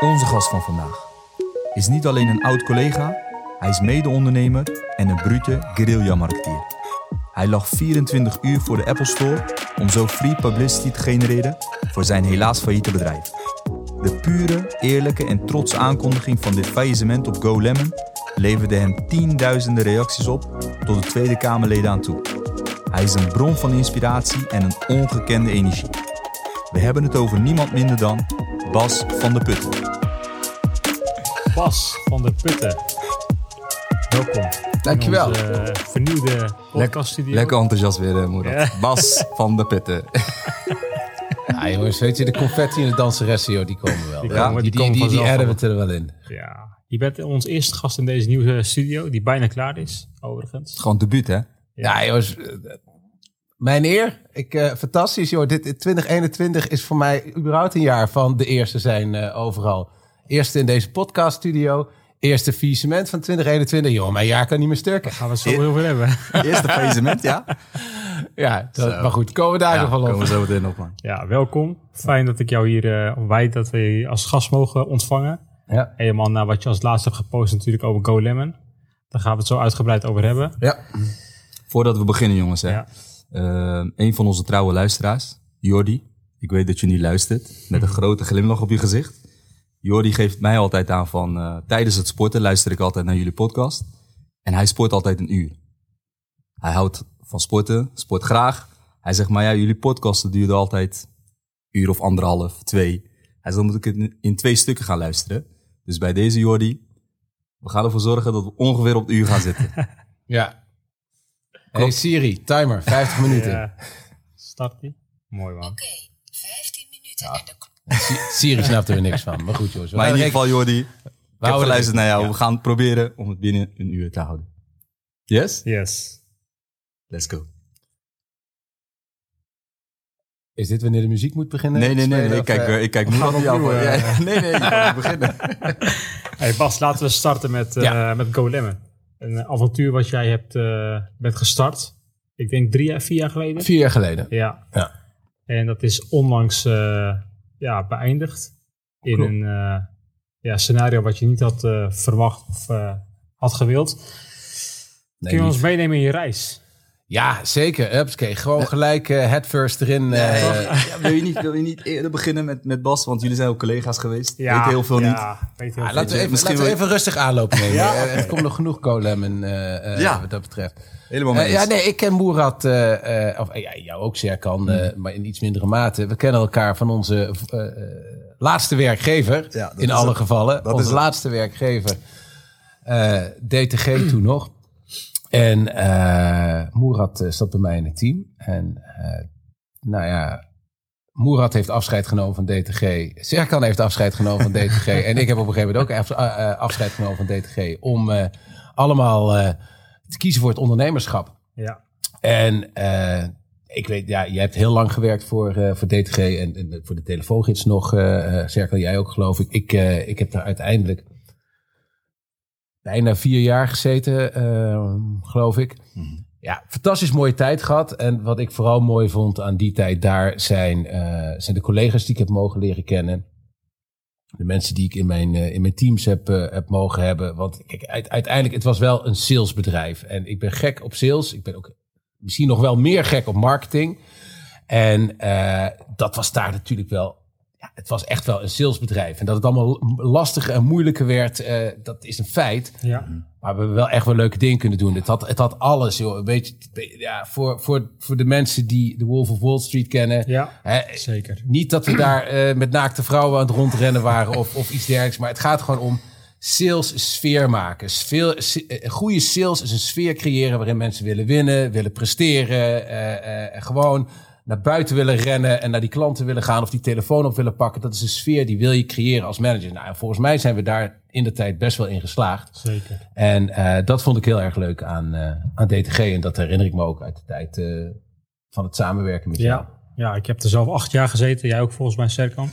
Onze gast van vandaag is niet alleen een oud collega, hij is mede-ondernemer en een brute guerrilla-marketeer. Hij lag 24 uur voor de Apple Store om zo free publicity te genereren voor zijn helaas failliete bedrijf. De pure, eerlijke en trotse aankondiging van dit faillissement op GoLemon leverde hem tienduizenden reacties op tot de Tweede Kamerleden aan toe. Hij is een bron van inspiratie en een ongekende energie. We hebben het over niemand minder dan Bas van de Putten. Bas van de Putten. Welkom. Dankjewel. In onze eh, vernieuwde podcaststudio. Lekker enthousiast weer, eh, Moerad. Ja. Bas van de Putten. Ja, jongens, weet je, de confetti en de danseressen, joh, die komen wel. Die Ja, komen- die, die adden we er wel in. Ja. Je bent ons eerste gast in deze nieuwe studio, die bijna klaar is, overigens. Gewoon debuut, hè? Ja, jongens, eh, mijn eer. Ik, eh, fantastisch, joh. Dit 2021 is voor mij überhaupt een jaar van de eerste zijn eh, overal. Eerste in deze podcaststudio. Eerste faillissement van 2021. Joh, mijn jaar kan niet meer sterker. Gaan we het zo heel veel hebben. Eerste faillissement, ja? Ja, dat, maar goed, komen we daar Ja, nog wel komen op. we zo meteen op, man. Ja, welkom. Fijn dat ik jou hier, eh wij dat we je als gast mogen ontvangen. Ja. Helemaal naar wat je als laatste hebt gepost natuurlijk over GoLemon. Daar gaan we het zo uitgebreid over hebben. Ja. Voordat we beginnen, jongens, hè. Ja. Eh, een van onze trouwe luisteraars, Jordi. Ik weet dat je nu luistert, met een grote glimlach op je gezicht. Jordi geeft mij altijd aan van, eh, tijdens het sporten luister ik altijd naar jullie podcast. En hij sport altijd een uur. Hij houdt van sporten, sport graag. Hij zegt, maar ja, jullie podcasten duurden altijd een uur of anderhalf, twee. Hij zegt, dan moet ik het in- twee stukken gaan luisteren. Dus bij deze Jordi, we gaan ervoor zorgen dat we ongeveer op het uur gaan zitten. Ja. Hey Siri, timer, 50 minuten. Ja. Start die. Mooi man. Oké, 15 minuten en de Siri snapt er niks van. Maar goed, jongens. we Maar in ieder geval, Jordi, ik heb houden geluisterd naar jou. ja. We gaan proberen om het binnen een uur te houden. Yes? Yes. Let's go. Is dit wanneer de muziek moet beginnen? Nee, nee, nee. Nee. of, Ik kijk, eh, ik kijk nu gaan naar jou. Ja. Nee, nee, kan beginnen. Hey Bas, laten we starten met, eh Ja. met GoLemon. Een avontuur wat jij hebt, eh, bent gestart. Ik denk drie, jaar, vier jaar geleden. Vier jaar geleden. Ja. Ja. En dat is onlangs eh, ja, beëindigd. In een eh, ja, scenario wat je niet had eh, verwacht of eh, had gewild. Nee, Kun je ons meenemen in je reis? Ja, zeker. Hupsakee. Gewoon gelijk eh head first erin. eh, Ja, wil, je niet, wil je niet eerder beginnen met, met Bas? Want jullie zijn ook collega's geweest. Weet heel veel niet. ja, Weet heel ah, veel laten we even, misschien laten we wil- even rustig aanloop nemen. Ja. Eh, het komt nog genoeg colem en, eh, eh, Ja. wat dat betreft. Helemaal Eh, mee ja, nee, ik ken Moerad, eh, eh, of eh, ja, jou ook Serkan, eh, maar in iets mindere mate. We kennen elkaar van onze eh, eh, laatste werkgever, Ja, in alle het. gevallen. Dat onze laatste werkgever, eh, DTG toen nog. En eh Moerad eh, zat bij mij in het team. En eh, nou ja, Moerad heeft afscheid genomen van DTG. Serkan heeft afscheid genomen van DTG. en ik heb op een gegeven moment ook af- afscheid genomen van DTG. Om allemaal te kiezen voor het ondernemerschap. Ja. En ik weet, ja, jij hebt heel lang gewerkt voor, voor DTG en, en voor de telefoongids nog. Serkan, jij ook geloof ik. Ik, ik heb daar uiteindelijk bijna vier jaar gezeten, eh, geloof ik. Ja, fantastisch mooie tijd gehad. En wat ik vooral mooi vond aan die tijd daar zijn, eh, zijn de collega's die ik heb mogen leren kennen. De mensen die ik in mijn, eh, in mijn teams heb, eh, heb mogen hebben. Want kijk, uit- uiteindelijk, het was wel een salesbedrijf. En ik ben gek op sales. Ik ben ook misschien nog wel meer gek op marketing. En dat was daar natuurlijk wel. Ja, het was echt wel een salesbedrijf. En dat het allemaal lastiger en moeilijker werd, eh, dat is een feit. Ja. Maar we hebben wel echt wel leuke dingen kunnen doen. Het had, het had alles, joh. Een beetje, ja, voor, voor, voor de mensen die de Wolf of Wall Street kennen. Ja, Hè, zeker. niet dat we daar eh, met naakte vrouwen aan het rondrennen waren of, of iets dergelijks. Maar het gaat gewoon om sales sfeer maken. Sfeer, eh, goede sales is een sfeer creëren waarin mensen willen winnen, willen presteren. en gewoon naar buiten willen rennen en naar die klanten willen gaan of die telefoon op willen pakken. Dat is een sfeer die wil je creëren als manager. Nou, en volgens mij zijn we daar in de tijd best wel in geslaagd. Zeker. En eh, dat vond ik heel erg leuk aan, eh, aan DTG. En dat herinner ik me ook uit de tijd eh, van het samenwerken met jou. Ja. ja, ik heb er zelf acht jaar gezeten. Jij ook volgens mij, Serkan.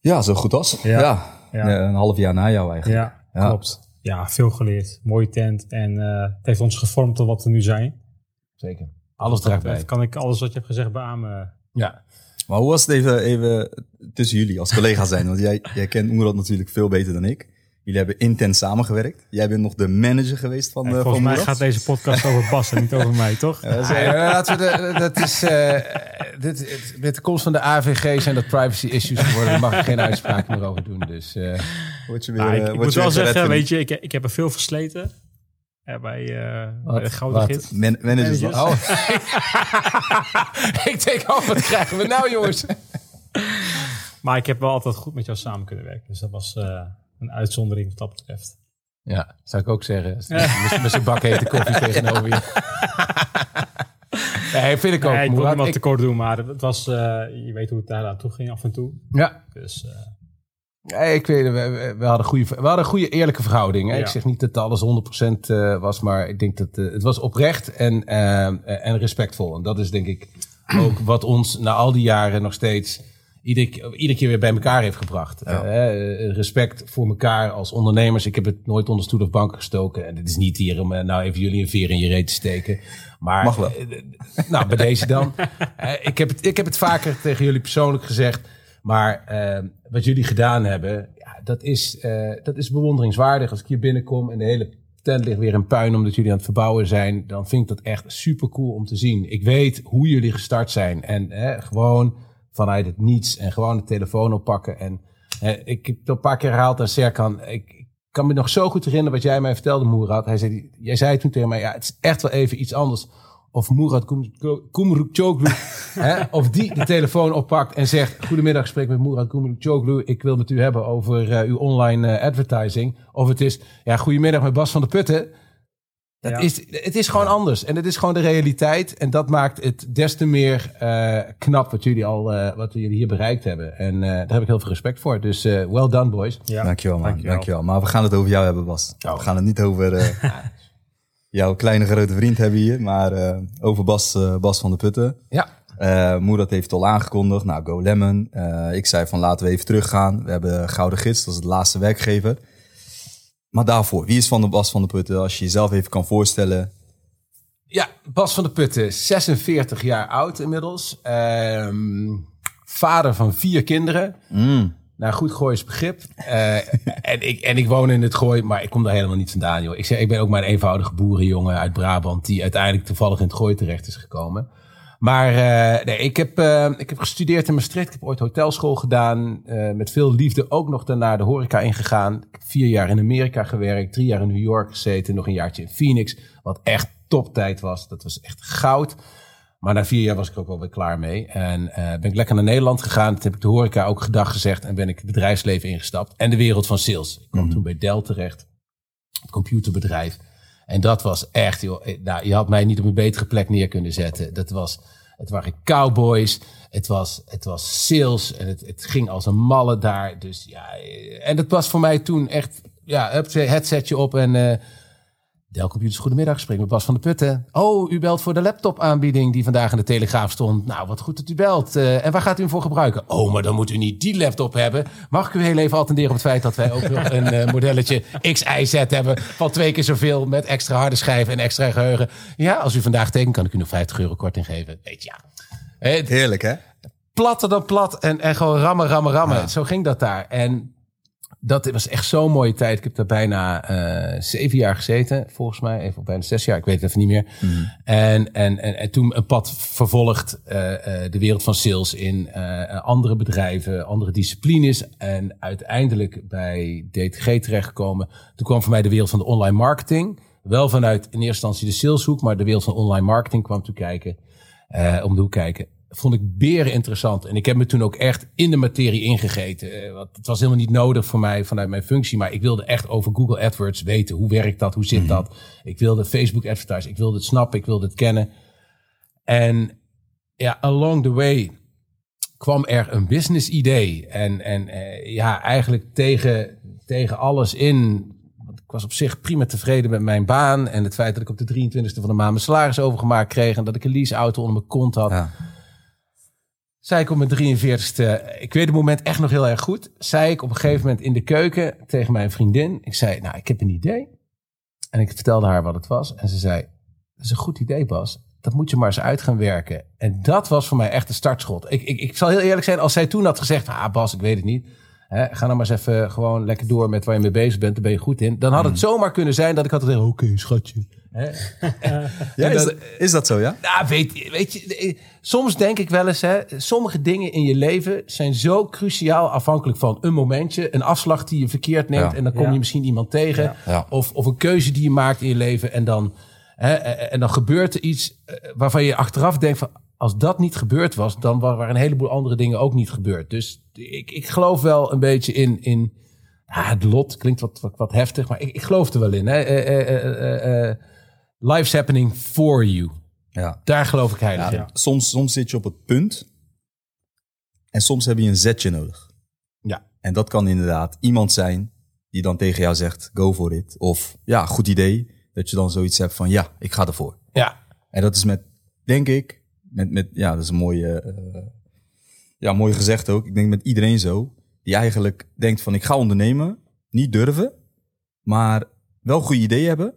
Ja, zo goed als. Ja. Ja. Ja. Ja, Een half jaar na jou eigenlijk. Ja, Ja. klopt. Ja, veel geleerd. Mooie tent. En eh, het heeft ons gevormd tot wat we nu zijn. Zeker. Alles draagt bij. Dat kan ik alles wat je hebt gezegd beamen. Ja. Maar hoe was het even, even tussen jullie als collega's zijn? Want jij, jij kent Moerad natuurlijk veel beter dan ik. Jullie hebben intens samengewerkt. Jij bent nog de manager geweest van, En eh, volgens van mij gaat deze podcast over Bas en niet over mij, toch? Ja, dat is- Nee, laten we de, dat is, eh, dit, met de komst van de AVG zijn dat privacy issues geworden. Daar mag ik geen uitspraak meer over doen. Dus eh, word je weer, Nou, ik, ik moet je wel zeggen, weet je, ik, ik heb er veel versleten. Ja, bij, eh bij de Gouden Wat? Gids. man- managers. Managers. oh. ik denk, oh, wat krijgen we nou, jongens? Maar ik heb wel altijd goed met jou samen kunnen werken. Dus dat was eh, een uitzondering wat dat betreft. Ja, zou ik ook zeggen. Met, met zijn bak hete koffie tegenover je. Nee, vind ik ook. Nee, ik wil niemand Ik- tekort doen, maar het was, eh, je weet hoe het daar aan toe ging af en toe. ja, Dus eh, Nee, ik weet, het, we, we- hadden goede, we hadden een goede eerlijke verhouding. Hè? Ik zeg niet dat alles 100% eh, was, maar ik denk dat eh, het was oprecht en, eh, en respectvol. En dat is denk ik ook wat ons na al die jaren nog steeds ieder, iedere keer weer bij elkaar heeft gebracht. Ja. Respect voor elkaar als ondernemers. Ik heb het nooit onder stoel of bank gestoken. En het is niet hier om nou even jullie een veer in je reet te steken. Maar, Mag wel. nou, bij deze dan. Ik, heb het, ik heb het vaker tegen jullie persoonlijk gezegd. Maar eh, wat jullie gedaan hebben, ja, dat, is, eh, dat is bewonderingswaardig. Als ik hier binnenkom en de hele tent ligt weer in puin omdat jullie aan het verbouwen zijn, dan vind ik dat echt super cool om te zien. Ik weet hoe jullie gestart zijn en gewoon vanuit het niets en gewoon de telefoon oppakken. En ik heb het een paar keer herhaald aan Serkan. Ik kan me nog zo goed herinneren wat jij mij vertelde, Moerad. Hij zei, jij zei toen tegen mij, ja, het is echt wel even iets anders of Murat Kumrukçoglu, hè, of die de telefoon oppakt en zegt, goedemiddag, ik spreek met Murat Kumrukçoglu, ik wil met u hebben over eh, uw online eh, advertising. Of het is, ja, goedemiddag met Bas van der Putten. Dat Ja. is, het is gewoon anders en het is gewoon de realiteit en dat maakt het des te meer eh, knap wat jullie al, eh, wat jullie hier bereikt hebben. En eh, daar heb ik heel veel respect voor. Dus eh well done boys. ja. Dankjewel, man. Dankjewel. Dankjewel. Maar we gaan het over jou hebben, Bas. Oh. We gaan het niet over eh, jouw kleine grote vriend hebben hier, maar eh, over Bas, eh, Bas van de Putten. Ja, Eh Moerad heeft het al aangekondigd. Nou, Go Lemon. Ik zei van laten we even teruggaan. We hebben Gouden Gids, dat is de laatste werkgever. Maar daarvoor, wie is Van de Bas van de Putten? Als je jezelf even kan voorstellen. Ja, Bas van der Putten, 46 jaar oud inmiddels. Ehm, vader van vier kinderen. Mm, Naar goed Goois begrip. Eh, en, ik, en ik woon in het Gooi, maar ik kom daar helemaal niet vandaan. Joh. Ik, zeg, ik ben ook maar een eenvoudige boerenjongen uit Brabant... die uiteindelijk toevallig in het Gooi terecht is gekomen. Maar eh, nee, ik, heb, eh, ik heb gestudeerd in Maastricht. Ik heb ooit hotelschool gedaan. met veel liefde ook nog daarna de horeca ingegaan. Ik heb vier jaar in Amerika gewerkt. Drie jaar in New York gezeten. Nog een jaartje in Phoenix. Wat echt toptijd was. Dat was echt goud. Maar na vier jaar was ik ook wel weer klaar mee. En eh, ben ik lekker naar Nederland gegaan. Toen heb ik de horeca ook gedag gezegd. En ben ik het bedrijfsleven ingestapt. En de wereld van sales. Ik kwam toen bij Dell terecht. Het computerbedrijf. En dat was echt, joh. eh, Nou, je had mij niet op een betere plek neer kunnen zetten. Dat was, het waren cowboys. Het was, het was sales. En het, het ging als een malle daar. Dus ja, eh, en dat was voor mij toen echt, ja, hup, headsetje op en... Dell Computers, goedemiddag. Spreek met Bas van de Putten. Oh, u belt voor de laptopaanbieding die vandaag in de Telegraaf stond. Nou, wat goed dat u belt. Eh, en waar gaat u hem voor gebruiken? Oh, maar dan moet u niet die laptop hebben. Mag ik u heel even attenderen op het feit dat wij ook nog een eh, modelletje XIZ hebben van twee keer zoveel met extra harde schijven en extra geheugen. Ja, als u vandaag tekent, kan ik u nog 50 euro korting geven. Weet je, ja. Eh, heerlijk, hè? platter dan plat en, en gewoon rammen, rammen, rammen. Zo ging dat daar. En dat was echt zo'n mooie tijd. Ik heb daar bijna eh, zeven jaar gezeten, volgens mij. Even bijna zes jaar, ik weet het even niet meer. En, en, en, en toen een pad vervolgd, eh, eh, de wereld van sales in andere bedrijven, andere disciplines. En uiteindelijk bij DTG terechtgekomen. Toen kwam voor mij de wereld van de online marketing. Wel vanuit in eerste instantie de saleshoek, maar de wereld van online marketing kwam toen kijken. om de hoek kijken. Vond ik beren interessant. En ik heb me toen ook echt in de materie ingegeten. Eh, want het was helemaal niet nodig voor mij vanuit mijn functie. Maar ik wilde echt over Google AdWords weten. Hoe werkt dat? Hoe zit dat? Ik wilde Facebook advertise. Ik wilde het snappen. Ik wilde het kennen. En ja, along the way kwam er een business idee. En, en eh, ja, eigenlijk tegen, tegen alles in. Want ik was op zich prima tevreden met mijn baan. En het feit dat ik op de 23e van de maand mijn salaris overgemaakt kreeg. En dat ik een leaseauto onder mijn kont had. Ja. Zei ik op mijn 43ste, ik weet het moment echt nog heel erg goed. Zei ik op een gegeven moment in de keuken tegen mijn vriendin. Ik zei, nou, ik heb een idee. En ik vertelde haar wat het was. En ze zei, dat is een goed idee, Bas. dat moet je maar eens uit gaan werken. En dat was voor mij echt de startschot. Ik, ik, ik zal heel eerlijk zijn, als zij toen had gezegd, ah Bas, ik weet het niet. Hè, ga dan maar eens even gewoon lekker door met waar je mee bezig bent. Daar ben je goed in. Dan had het zomaar kunnen zijn dat ik had gezegd, oké schatje. Ja, is, dat- is dat zo, ja? Nou, weet, je- weet je, eh, soms denk ik wel eens, hè, sommige dingen in je leven zijn zo cruciaal afhankelijk van een momentje, een afslag die je verkeerd neemt Ja. en dan kom Ja. je misschien iemand tegen. Of, of een keuze die je maakt in je leven en dan, hè, eh, en dan gebeurt er iets eh, waarvan je achteraf denkt van, als dat niet gebeurd was, dan wa- waren een heleboel andere dingen ook niet gebeurd. Dus ik, ik geloof wel een beetje in, in ja, het lot. Klinkt wat, wat, wat heftig, maar ik, ik geloof er wel in. Hè. Eh, eh, eh, life's happening for you. Ja. Daar geloof ik heilig Ja, in. Soms, soms zit je op het punt. En soms heb je een zetje nodig. Ja. En dat kan inderdaad iemand zijn die dan tegen jou zegt, go for it. Of ja, goed idee. Dat je dan zoiets hebt van, ja, ik ga ervoor. Ja, En dat is met, denk ik, met, met ja, dat is een mooie, eh, ja, mooi gezegd ook. Ik denk met iedereen zo. Die eigenlijk denkt van, ik ga ondernemen. Niet durven, maar wel goede ideeën hebben.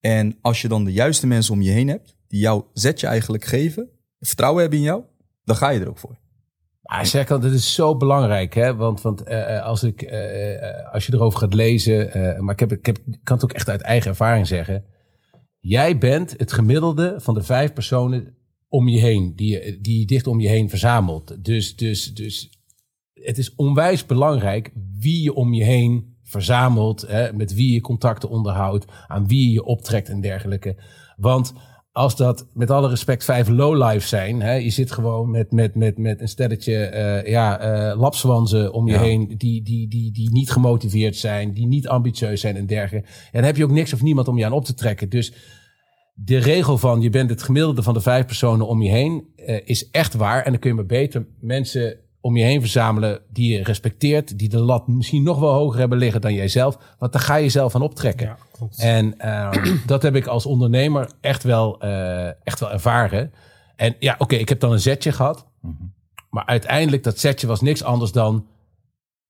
En als je dan de juiste mensen om je heen hebt, die jou zetje eigenlijk geven, vertrouwen hebben in jou, dan ga je er ook voor. maar Serkan, dat is zo belangrijk. Hè? Want, want eh, eh, als, ik, als je erover gaat lezen, maar ik, heb, ik, heb, ik kan het ook echt uit eigen ervaring zeggen. Jij bent het gemiddelde van de vijf personen om je heen, die je, die je dicht om je heen verzamelt. Dus, dus, dus het is onwijs belangrijk wie je om je heen verzamelt, hè, met wie je contacten onderhoudt, aan wie je je optrekt en dergelijke. Want als dat met alle respect vijf lowlife zijn, hè, je zit gewoon met, met, met, met een stelletje eh, ja, eh, lapswanzen om je Ja. heen, die, die, die, die niet gemotiveerd zijn, die niet ambitieus zijn en dergelijke. En dan heb je ook niks of niemand om je aan op te trekken. Dus de regel van je bent het gemiddelde van de vijf personen om je heen eh, is echt waar. En dan kun je maar beter mensen om je heen verzamelen die je respecteert, die de lat misschien nog wel hoger hebben liggen dan jijzelf. Want daar ga je zelf aan optrekken. Ja. En ehm, dat heb ik als ondernemer echt wel, eh, echt wel ervaren. En ja, oké, ik heb dan een zetje gehad. Maar uiteindelijk, dat zetje was niks anders dan...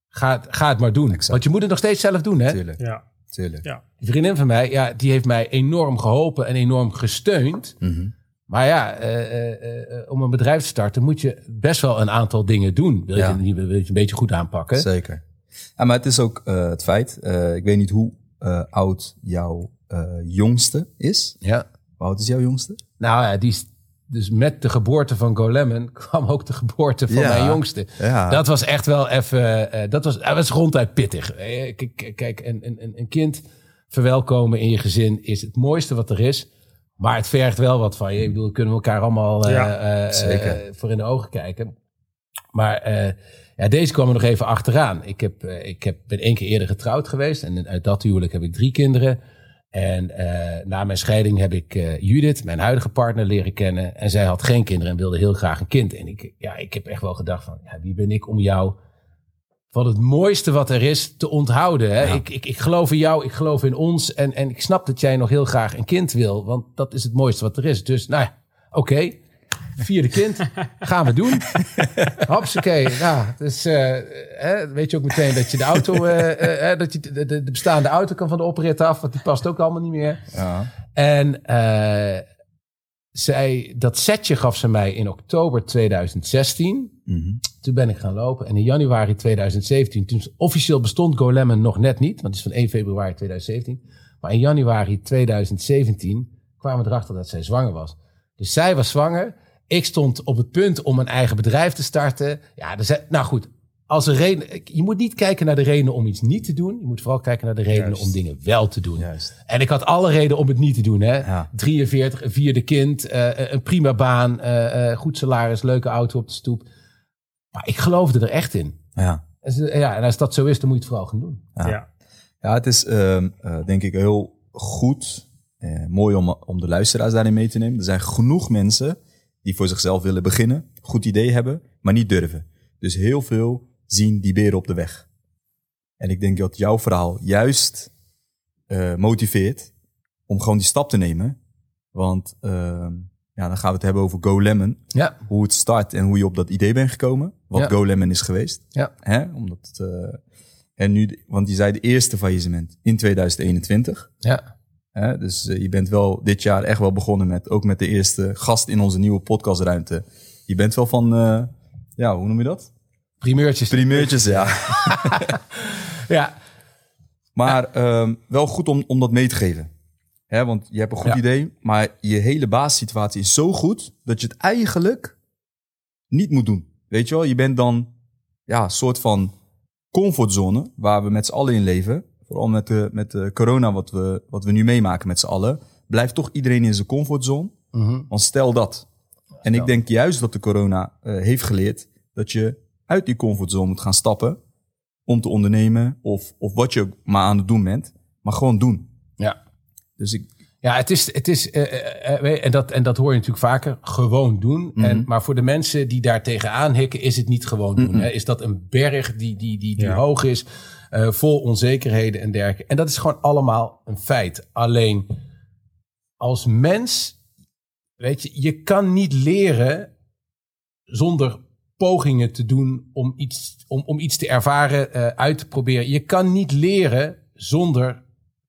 Ga, het- ga het maar doen. Exact. Want je moet het nog steeds zelf doen, hè? Tuurlijk, ja, tuurlijk. ja. Die vriendin van mij, ja, die heeft mij enorm geholpen en enorm gesteund. Mhm. Maar ja, eh, eh, eh, om een bedrijf te starten moet je best wel een aantal dingen doen. Wil je, Ja. wil je een beetje goed aanpakken? Zeker. Ja, maar het is ook het feit, ik weet niet hoe oud jouw jongste is. Ja. Hoe oud is jouw jongste? Nou ja, die is, dus met de geboorte van Golemon kwam ook de geboorte van Ja. mijn jongste. Ja. Dat was echt wel even, dat, was, dat was ronduit pittig. Eh, k- k- Kijk, een, een, een kind verwelkomen in je gezin is het mooiste wat er is. Maar het vergt wel wat van je. Ik bedoel, we kunnen elkaar allemaal eh, Ja, eh, zeker. eh, voor in de ogen kijken. Maar ja, deze kwam er nog even achteraan. Ik, heb, ik heb, ben één keer eerder getrouwd geweest. En uit dat huwelijk heb ik drie kinderen. En na mijn scheiding heb ik Judith, mijn huidige partner, leren kennen. En zij had geen kinderen en wilde heel graag een kind. En ik, ja, ik heb echt wel gedacht van, ja, wie ben ik om jou van het mooiste wat er is te onthouden. Hè? Ja. Ik, ik, ik geloof in jou, ik geloof in ons. En, en ik snap dat jij nog heel graag een kind wil. Want dat is het mooiste wat er is. Dus nou ja, oké. Vierde kind, gaan we doen. Hopsakee. Ja, dus eh, hè, weet je ook meteen dat je de auto, eh, eh, dat je de, de, de bestaande auto kan van de oprit af, want die past ook allemaal niet meer. Ja. En zij, dat setje gaf ze mij in oktober 2016. Mhm. Toen ben ik gaan lopen. En in januari 2017, toen officieel bestond GoLemon nog net niet, want het is van 1 februari 2017. Maar in januari 2017 kwamen we erachter dat zij zwanger was. Dus zij was zwanger. Ik stond op het punt om een eigen bedrijf te starten. Ja, dus, nou goed. Als een reden, je moet niet kijken naar de redenen om iets niet te doen. Je moet vooral kijken naar de redenen Juist. om dingen wel te doen. Juist. En ik had alle reden om het niet te doen. Hè? Ja. 43, een vierde kind, eh, een prima baan, eh, eh, goed salaris, leuke auto op de stoep. Maar ik geloofde er echt in. Ja. En, ze- ja, en als dat zo is, dan moet je het vooral gaan doen. Ja. Ja. Ja, het is ehm, eh, denk ik heel goed, eh, mooi om, om de luisteraars daarin mee te nemen. Er zijn genoeg mensen die voor zichzelf willen beginnen, goed idee hebben, maar niet durven. Dus heel veel zien die beren op de weg. En ik denk dat jouw verhaal juist eh, motiveert om gewoon die stap te nemen. Want ehm, ja, dan gaan we het hebben over Go Lemon. Ja, Hoe het start en hoe je op dat idee bent gekomen. Wat Ja. Go Lemon is geweest. ja, Hè? Omdat het, eh, en nu, want die zei de eerste faillissement in 2021. ja. Hè? Dus eh, je bent wel dit jaar echt wel begonnen met, ook met de eerste gast in onze nieuwe podcastruimte. Je bent wel van, eh, ja, hoe noem je dat? Primeurtjes. Primeurtjes, ja. ja, Maar ehm, wel goed om, om dat mee te geven. Hè, want je hebt een goed Ja. idee, maar je hele basissituatie is zo goed dat je het eigenlijk niet moet doen. Weet je wel, je bent dan ja, een soort van comfortzone waar we met z'n allen in leven. Vooral met de, met de corona wat we, wat we nu meemaken met z'n allen. Blijft toch iedereen in zijn comfortzone. Mhm. Want stel dat. En ik denk juist dat de corona eh, heeft geleerd dat je uit die comfortzone moet gaan stappen om te ondernemen of, of wat je maar aan het doen bent, maar gewoon doen. ja. Dus ik, Ja, het is, het is weet- en, dat, en dat hoor je natuurlijk vaker, gewoon doen. Mhm. en, maar voor de mensen die daar tegenaan hikken, is het niet gewoon doen. Mhm. Hè? Is dat een berg die, die, die, die Ja. hoog is, eh, vol onzekerheden en dergelijke. En dat is gewoon allemaal een feit. Alleen als mens, weet je, je kan niet leren zonder pogingen te doen om iets, om, om iets te ervaren, eh, uit te proberen. Je kan niet leren zonder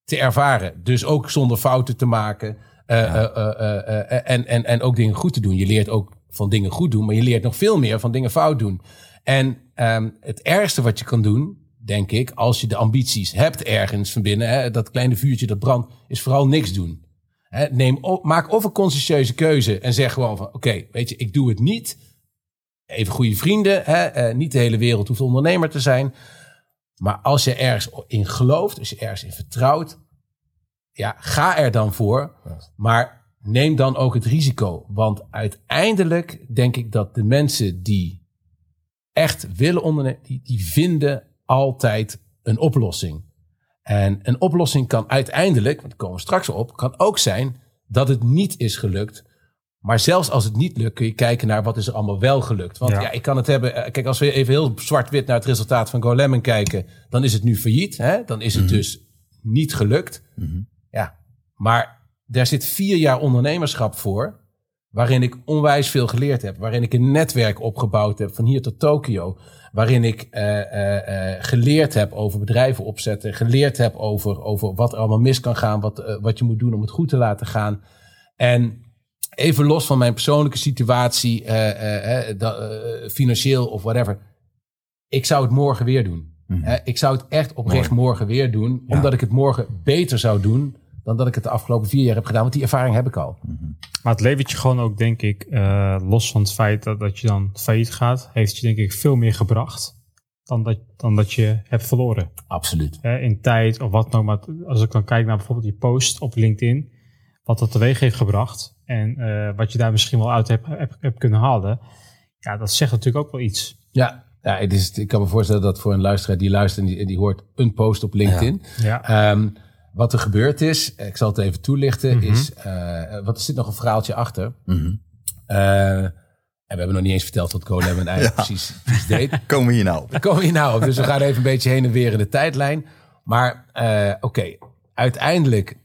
te ervaren. Dus ook zonder fouten te maken. eh, eh, eh, en, en, en ook dingen goed te doen. Je leert ook van dingen goed doen, maar je leert nog veel meer van dingen fout doen. En ehm, het ergste wat je kan doen, denk ik, als je de ambities hebt ergens van binnen, hè, dat kleine vuurtje dat brandt, is vooral niks doen. Hè, neem op, maak of een conscientieuze keuze en zeg gewoon van, oké, weet je, ik doe het niet. Even goede vrienden, hè, niet de hele wereld hoeft ondernemer te zijn. Maar als je ergens in gelooft, als je ergens in vertrouwt, ja, ga er dan voor. Maar neem dan ook het risico. Want uiteindelijk denk ik dat de mensen die echt willen ondernemen, die, die vinden altijd een oplossing. En een oplossing kan uiteindelijk, want daar komen we straks op, kan ook zijn dat het niet is gelukt. Maar zelfs als het niet lukt, kun je kijken naar wat is er allemaal wel gelukt. Want ja, Ja. ik kan het hebben. eh, Kijk, als we even heel zwart-wit naar het resultaat van GoLemon kijken, dan is het nu failliet. Hè? Dan is het dus niet gelukt. Ja, maar daar zit vier jaar ondernemerschap voor. Waarin ik onwijs veel geleerd heb. Waarin ik een netwerk opgebouwd heb van hier tot Tokio. Waarin ik eh, eh, geleerd heb over bedrijven opzetten. Geleerd heb over, over wat er allemaal mis kan gaan. Wat, wat je moet doen om het goed te laten gaan. En even los van mijn persoonlijke situatie. eh, eh, eh, da- financieel of whatever. Ik zou het morgen weer doen. Hè, ik zou het echt oprecht morgen weer doen. Omdat ik het morgen beter zou doen. Dan dat ik het de afgelopen vier jaar heb gedaan. Want die ervaring heb ik al. Maar het levert je gewoon ook, denk ik, eh, los van het feit dat, dat je dan failliet gaat, heeft je denk ik veel meer gebracht dan dat, dan dat je hebt verloren. Absoluut. In tijd of wat dan ook. Maar als ik dan kijk naar bijvoorbeeld die post op LinkedIn, wat dat teweeg heeft gebracht en eh, wat je daar misschien wel uit hebt, hebt, hebt kunnen halen, ja, dat zegt natuurlijk ook wel iets. Ja, ja het is, ik kan me voorstellen dat voor een luisteraar die luistert en die, en die hoort een post op LinkedIn. Ja, Ehm, wat er gebeurd is, ik zal het even toelichten, Mhm. is, eh, wat er zit nog een verhaaltje achter. Mhm. Eh, en we hebben nog niet eens verteld wat GoLemon eigenlijk precies, precies deed. komen we hier nou op? Komen we hier nou op. Dus we gaan even een beetje heen en weer in de tijdlijn. Maar eh, oké, uiteindelijk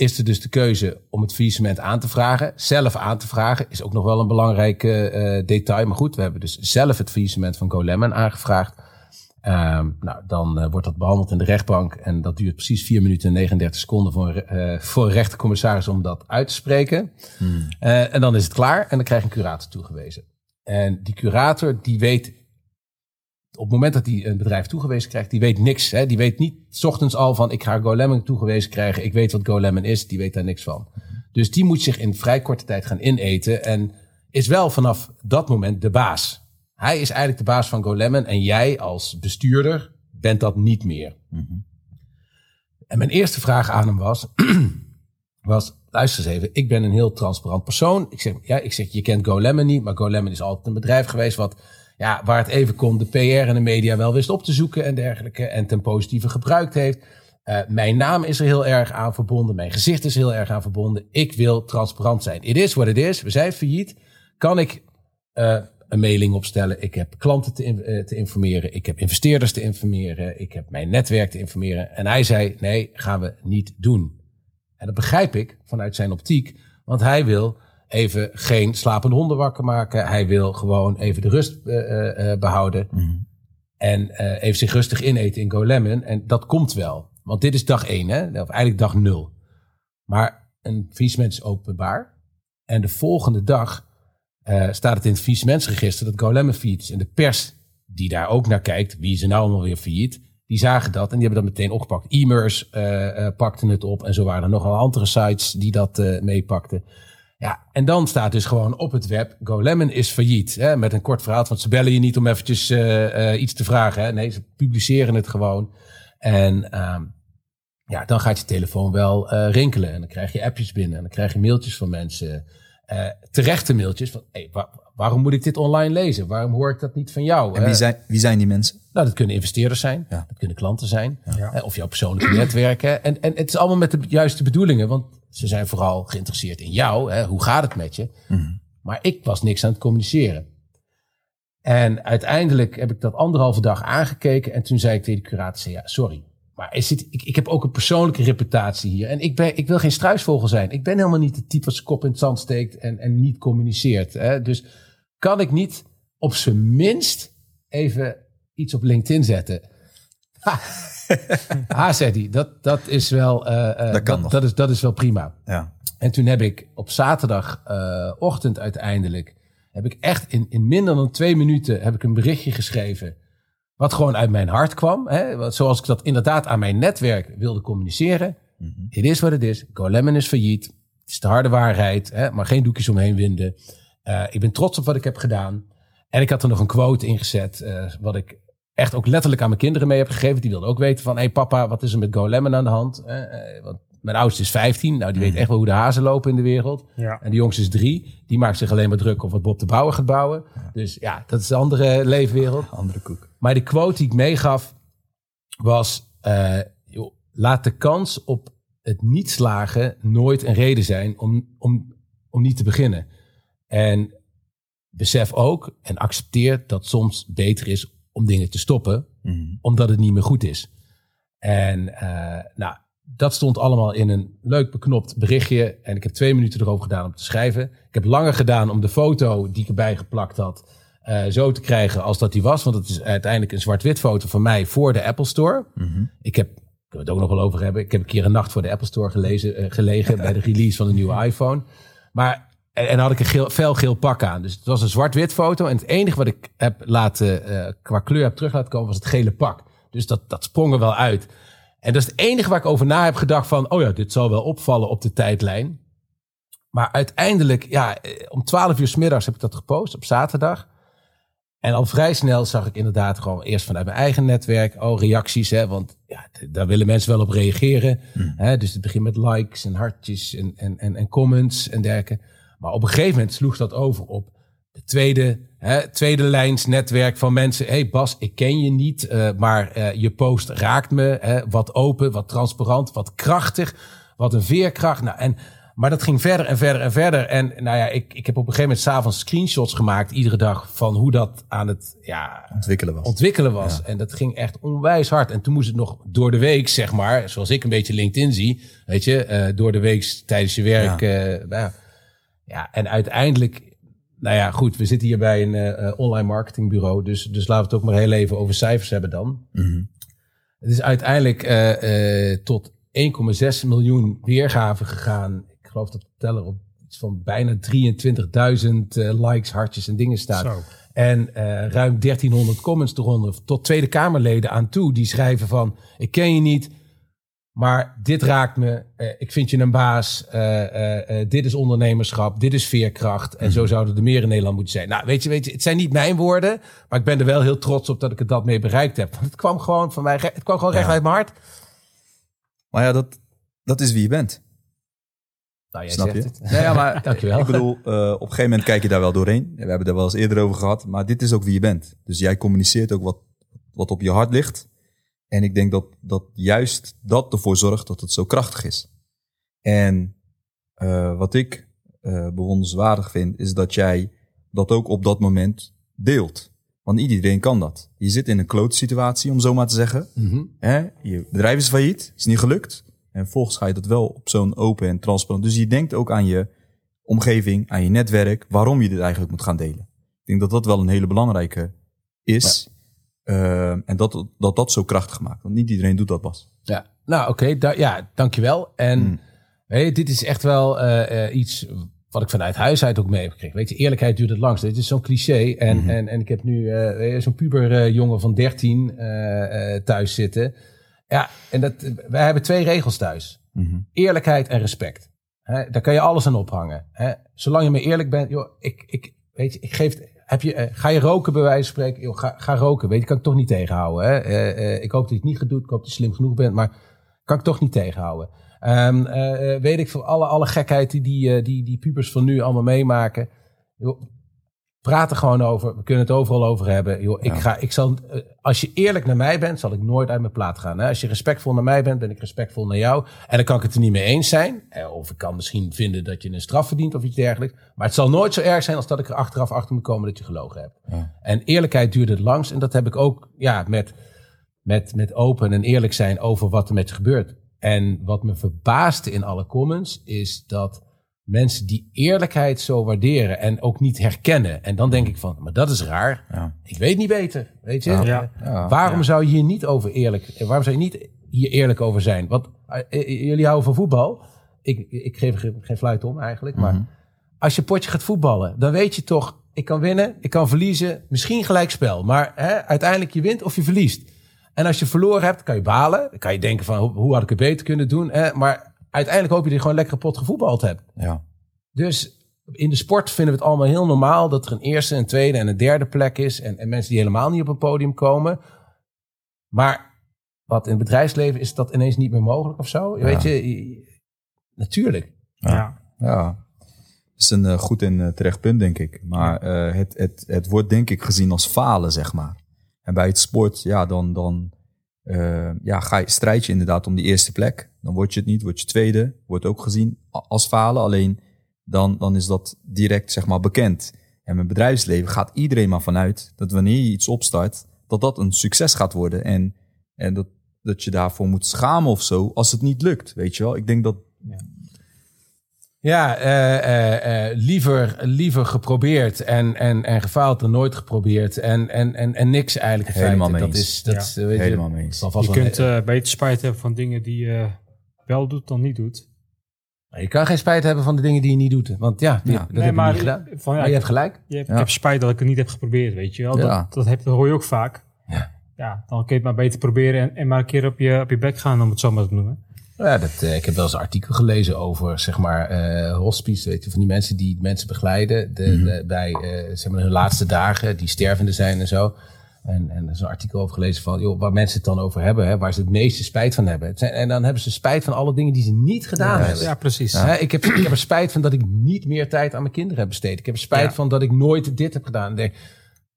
is er dus de keuze om het faillissement aan te vragen. Zelf aan te vragen is ook nog wel een belangrijk eh, eh, detail. Maar goed, we hebben dus zelf het faillissement van GoLemon aangevraagd. Ehm, nou, dan eh, wordt dat behandeld in de rechtbank. En dat duurt precies 4 minuten en 39 seconden voor, voor een rechtercommissaris om dat uit te spreken. Eh, en dan is het klaar en dan krijg je een curator toegewezen. En die curator die weet op het moment dat hij een bedrijf toegewezen krijgt, die weet niks. Hè? Die weet niet s ochtends al van ik ga GoLemon toegewezen krijgen. Ik weet wat GoLemon is. Die weet daar niks van. Dus die moet zich in vrij korte tijd gaan ineten. En is wel vanaf dat moment de baas. Hij is eigenlijk de baas van GoLemon. En jij als bestuurder bent dat niet meer. En mijn eerste vraag aan hem was, was, luister eens even, ik ben een heel transparant persoon. Ik zeg, ja, ik zeg, je kent GoLemon niet, maar GoLemon is altijd een bedrijf geweest wat, ja, waar het even kon de PR en de media wel wist op te zoeken en dergelijke en ten positieve gebruikt heeft. Eh, mijn naam is er heel erg aan verbonden, mijn gezicht is heel erg aan verbonden. Ik wil transparant zijn. It is what it is. We zijn failliet. Kan ik eh, een mailing opstellen? Ik heb klanten te, eh, te informeren. Ik heb investeerders te informeren. Ik heb mijn netwerk te informeren. En hij zei, nee, gaan we niet doen. En dat begrijp ik vanuit zijn optiek. Want hij wil even geen slapende honden wakker maken. Hij wil gewoon even de rust eh, eh, eh, behouden. En eh, even zich rustig ineten in GoLemon. En dat komt wel. Want dit is dag één, hè? of eigenlijk dag nul. Maar een faillissement is openbaar. En de volgende dag staat het in het faillissementsregister dat GoLemon failliet is. En de pers die daar ook naar kijkt, wie is er nou allemaal weer failliet, die zagen dat en die hebben dat meteen opgepakt. E-mers uh, pakten het op en zo waren er nogal andere sites die dat meepakten. Ja, en dan staat dus gewoon op het web, GoLemon is failliet. Hè, met een kort verhaal, want ze bellen je niet om eventjes iets te vragen. Hè. Nee, ze publiceren het gewoon. En uh, ja, dan gaat je telefoon wel rinkelen. En dan krijg je appjes binnen en dan krijg je mailtjes van mensen. terechte mailtjes van, hey, waar, waarom moet ik dit online lezen? Waarom hoor ik dat niet van jou? En wie zijn, wie zijn die mensen? Nou, dat kunnen investeerders zijn. Ja. Dat kunnen klanten zijn. Ja. Of jouw persoonlijke netwerken. En, en het is allemaal met de juiste bedoelingen. Want ze zijn vooral geïnteresseerd in jou. Hè? Hoe gaat het met je? Mm. Maar ik was niks aan het communiceren. En uiteindelijk heb ik dat anderhalve dag aangekeken. En toen zei ik tegen de curator, ja, sorry. Maar is het, ik, ik heb ook een persoonlijke reputatie hier. En ik, ben, ik wil geen struisvogel zijn. Ik ben helemaal niet de type wat zijn kop in het zand steekt en, en niet communiceert. Hè? Dus kan ik niet op zijn minst even iets op LinkedIn zetten? Ha, ha zei hij, dat, dat is wel, uh, dat, kan dat, dat, is, dat is wel prima. Ja. En toen heb ik op zaterdagochtend uh, uiteindelijk, heb ik echt in, in minder dan twee minuten heb ik een berichtje geschreven. Wat gewoon uit mijn hart kwam. Hè, zoals ik dat inderdaad aan mijn netwerk wilde communiceren. Het mm -hmm. is wat het is. GoLemon is failliet. Het is de harde waarheid. Hè, maar geen doekjes omheen winden. Uh, ik ben trots op wat ik heb gedaan. En ik had er nog een quote ingezet, uh, wat ik echt ook letterlijk aan mijn kinderen mee heb gegeven. Die wilden ook weten van, hé hey papa, wat is er met Go Lemon aan de hand? Uh, want mijn oudste is 15, nou die weet echt wel hoe de hazen lopen in de wereld. Ja. En de jongste is drie, die maakt zich alleen maar druk op wat Bob de Bouwer gaat bouwen. Ja. Dus ja, dat is de andere leefwereld. Andere koek. Maar de quote die ik meegaf was, joh, laat de kans op het niet slagen nooit een reden zijn om, om, om niet te beginnen. En besef ook en accepteer dat soms beter is om dingen te stoppen, mm-hmm. omdat het niet meer goed is. En uh, nou, dat stond allemaal in een leuk beknopt berichtje. En ik heb twee minuten erover gedaan om te schrijven. Ik heb langer gedaan om de foto die ik erbij geplakt had, uh, zo te krijgen als dat die was. Want het is uiteindelijk een zwart-wit foto van mij voor de Apple Store. Mm-hmm. Ik heb, kunnen we het ook nog wel over hebben. Ik heb een keer een nacht voor de Apple Store gelezen, uh, gelegen bij de release van de nieuwe iPhone. Maar en, en had ik een geel, felgeel pak aan. Dus het was een zwart-wit foto. En het enige wat ik heb laten, uh, qua kleur heb terug laten komen, was het gele pak. Dus dat, dat sprong er wel uit. En dat is het enige waar ik over na heb gedacht van, oh ja, dit zal wel opvallen op de tijdlijn. Maar uiteindelijk, ja, om 12 uur s middags heb ik dat gepost op zaterdag. En al vrij snel zag ik inderdaad gewoon eerst vanuit mijn eigen netwerk, oh, reacties, hè, want ja, daar willen mensen wel op reageren. Hmm. Hè, dus het begint met likes en hartjes en, en, en, en comments en dergelijke. Maar op een gegeven moment sloeg dat over op de tweede, hè, tweede lijns netwerk van mensen. hey Bas, ik ken je niet, uh, maar uh, je post raakt me. Hè, wat open, wat transparant, wat krachtig, wat een veerkracht. Nou, en, maar dat ging verder en verder en verder. En nou ja, ik, ik heb op een gegeven moment s'avonds screenshots gemaakt, iedere dag, van hoe dat aan het ja, ontwikkelen was. Ontwikkelen was. Ja. En dat ging echt onwijs hard. En toen moest het nog door de week, zeg maar, zoals ik een beetje LinkedIn zie, weet je, uh, door de week tijdens je werk. Ja. Ja, en uiteindelijk, nou ja, goed, we zitten hier bij een uh, online marketingbureau, dus, dus laten we het ook maar heel even over cijfers hebben dan. Mm-hmm. Het is uiteindelijk uh, uh, tot 1,6 miljoen weergaven gegaan. Ik geloof dat de teller op iets van bijna 23.000 likes, hartjes en dingen staat. Zo. En ruim 1300 comments eronder, tot Tweede Kamerleden aan toe, die schrijven van, ik ken je niet, maar dit raakt me. Uh, ik vind je een baas. Uh, uh, dit is ondernemerschap. Dit is veerkracht. En zo zouden er meer in Nederland moeten zijn. Nou, weet je, weet je, het zijn niet mijn woorden. Maar ik ben er wel heel trots op dat ik het dat mee bereikt heb. Want het kwam gewoon van mij. Het kwam gewoon recht uit mijn hart. Maar ja, dat, dat is wie je bent. Nou, jij Snap zegt je? het. Nee, ja, maar Dankjewel. Ik bedoel, op een gegeven moment kijk je daar wel doorheen. We hebben daar wel eens eerder over gehad. Maar dit is ook wie je bent. Dus jij communiceert ook wat, wat op je hart ligt. En ik denk dat, dat juist dat ervoor zorgt dat het zo krachtig is. En uh, wat ik uh, bewonderenswaardig vind, is dat jij dat ook op dat moment deelt. Want niet iedereen kan dat. Je zit in een klote situatie, om zo maar te zeggen. Mm-hmm. Hè? Je bedrijf is failliet, is niet gelukt. En vervolgens ga je dat wel op zo'n open en transparant. Dus je denkt ook aan je omgeving, aan je netwerk, waarom je dit eigenlijk moet gaan delen. Ik denk dat dat wel een hele belangrijke is. Uh, en dat, dat dat zo krachtig maakt. Want niet iedereen doet dat, Bas. Ja, nou oké. Okay, da- ja, dankjewel. En Hmm. Dit is echt wel eh, eh, iets wat ik vanuit huis uit ook mee heb gekregen. Weet je, eerlijkheid duurt het langst. Dit is zo'n cliché. En, Mhm. en, en ik heb nu eh, zo'n puber eh, jongen van 13 eh, eh, thuis zitten. Ja, en dat, wij hebben twee regels thuis. Mhm. Eerlijkheid en respect. Hè, daar kan je alles aan ophangen. Hè. Zolang je maar eerlijk bent, joh, ik, ik, weet je, ik geef, heb je, eh, ga je roken bij wijze van spreken? Ga, ga roken, weet je, kan ik toch niet tegenhouden. Hè. Eh, eh, ik hoop dat je het niet gaat doen, ik hoop dat je slim genoeg bent, maar kan ik toch niet tegenhouden. Ehm, eh, eh, weet ik veel, alle, alle gekheid die die, die pubers van nu allemaal meemaken. Praat er gewoon over. We kunnen het overal over hebben. Joh, ik Ja. ga, ik zal, eh, als je eerlijk naar mij bent, zal ik nooit uit mijn plaat gaan. Hè? Als je respectvol naar mij bent, ben ik respectvol naar jou. En dan kan ik het er niet mee eens zijn. Eh, Of ik kan misschien vinden dat je een straf verdient of iets dergelijks. Maar het zal nooit zo erg zijn als dat ik er achteraf achter moet komen dat je gelogen hebt. Ja. En eerlijkheid duurt het langst. En dat heb ik ook ja, met, met, met open en eerlijk zijn over wat er met je gebeurt. En wat me verbaasde in alle comments is dat mensen die eerlijkheid zo waarderen en ook niet herkennen. En dan denk ik van, maar dat is raar. Ja. Ik weet niet beter, weet je? Ja. Ja. Ja. Waarom zou je hier niet over eerlijk, eh, waarom zou je niet hier eerlijk over zijn? Want eh, eh, jullie houden van voetbal. Ik, ik geef er geen- geen fluit om eigenlijk, maar Mhm. als je potje gaat voetballen, dan weet je toch, ik kan winnen, ik kan verliezen, misschien gelijk spel. Maar hè, uiteindelijk je wint of je verliest. En als je verloren hebt, kan je balen. Dan kan je denken van, hoe, hoe had ik het beter kunnen doen? Hè? Maar uiteindelijk hoop je dat je gewoon lekker pot gevoetbald hebt. Ja. Dus in de sport vinden we het allemaal heel normaal dat er een eerste, een tweede en een derde plek is. En, en mensen die helemaal niet op een podium komen. Maar wat in het bedrijfsleven is dat ineens niet meer mogelijk of zo? Weet je, natuurlijk. Ja. Ja. Ja, dat is een eh, goed en eh, terecht punt, denk ik. Maar eh, het, het, het wordt denk ik gezien als falen, zeg maar. En bij het sport, ja, dan, dan eh, ja, ga je, strijd je inderdaad om die eerste plek. Dan word je het niet, word je tweede. Wordt ook gezien als falen, alleen dan, dan is dat direct, zeg maar, bekend. En met bedrijfsleven gaat iedereen maar vanuit dat wanneer je iets opstart, dat dat een succes gaat worden. En, en dat, dat je daarvoor moet schamen of zo, als het niet lukt, weet je wel. Ik denk dat Ja, eh, eh, eh, liever, liever geprobeerd en, en, en gefaald dan nooit geprobeerd. En, en, en, en niks eigenlijk. Helemaal mee Dat eens. is, dat, Ja. is, weet je, Helemaal Je wel- kunt beter spijt hebben van dingen die je wel doet dan niet doet. je kan geen spijt hebben van de dingen die je niet doet. Want ja, die- Ja. dat Nee, heb je maar, niet gedaan. Van, ja, Maar je hebt gelijk. je hebt- Ja. Ik heb spijt dat ik het niet heb geprobeerd, weet je wel. Ja. Dat, dat, heb, dat hoor je ook vaak. Ja. Ja, dan kun je het maar beter proberen en, en maar een keer op je, op je bek gaan, om het zo maar te noemen. Ja, dat, eh, ik heb wel eens een artikel gelezen over, zeg maar, eh hospice, weet je, van die mensen die mensen begeleiden de, Mhm. de- bij, eh, zeg maar, hun laatste dagen, die stervende zijn en zo. En, en er is een artikel over gelezen van, joh, waar mensen het dan over hebben, hè, waar ze het meeste spijt van hebben. Het zijn, en dan hebben ze spijt van alle dingen die ze niet gedaan hebben. Ja, precies. Hè, ik, heb, ik heb er spijt van dat ik niet meer tijd aan mijn kinderen heb besteed. Ik heb er spijt Ja. van dat ik nooit dit heb gedaan. Denk,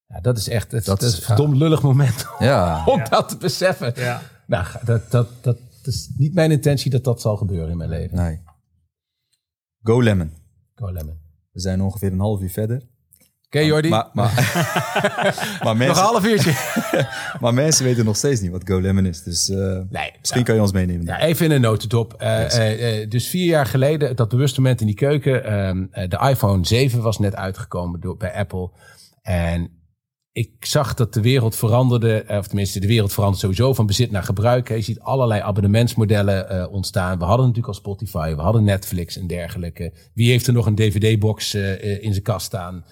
ja, dat is echt dat, Dat dat is- een verdomd lullig moment Ja, om dat te beseffen. Ja. Nou, dat, dat, dat, dat is niet mijn intentie dat dat zal gebeuren in mijn leven. nee. Go Lemon. Go Lemon. We zijn ongeveer een half uur verder. Oké, Jordi. Maar, maar, maar, Nog een mensen, half uurtje. maar mensen weten nog steeds niet wat Go Lemon is. Dus eh, Nee, misschien kan je ons meenemen. Ja, even in een notendop. Eh, Yes. eh, dus vier jaar geleden, dat bewuste moment in die keuken. ehm, eh, de iPhone 7 was net uitgekomen door, bij Apple. En ik zag dat de wereld veranderde. eh, Of tenminste, de wereld verandert sowieso van bezit naar gebruik. Je ziet allerlei abonnementsmodellen eh, ontstaan. We hadden natuurlijk al Spotify, we hadden Netflix en dergelijke. Wie heeft er nog een DVD-box eh, in zijn kast staan?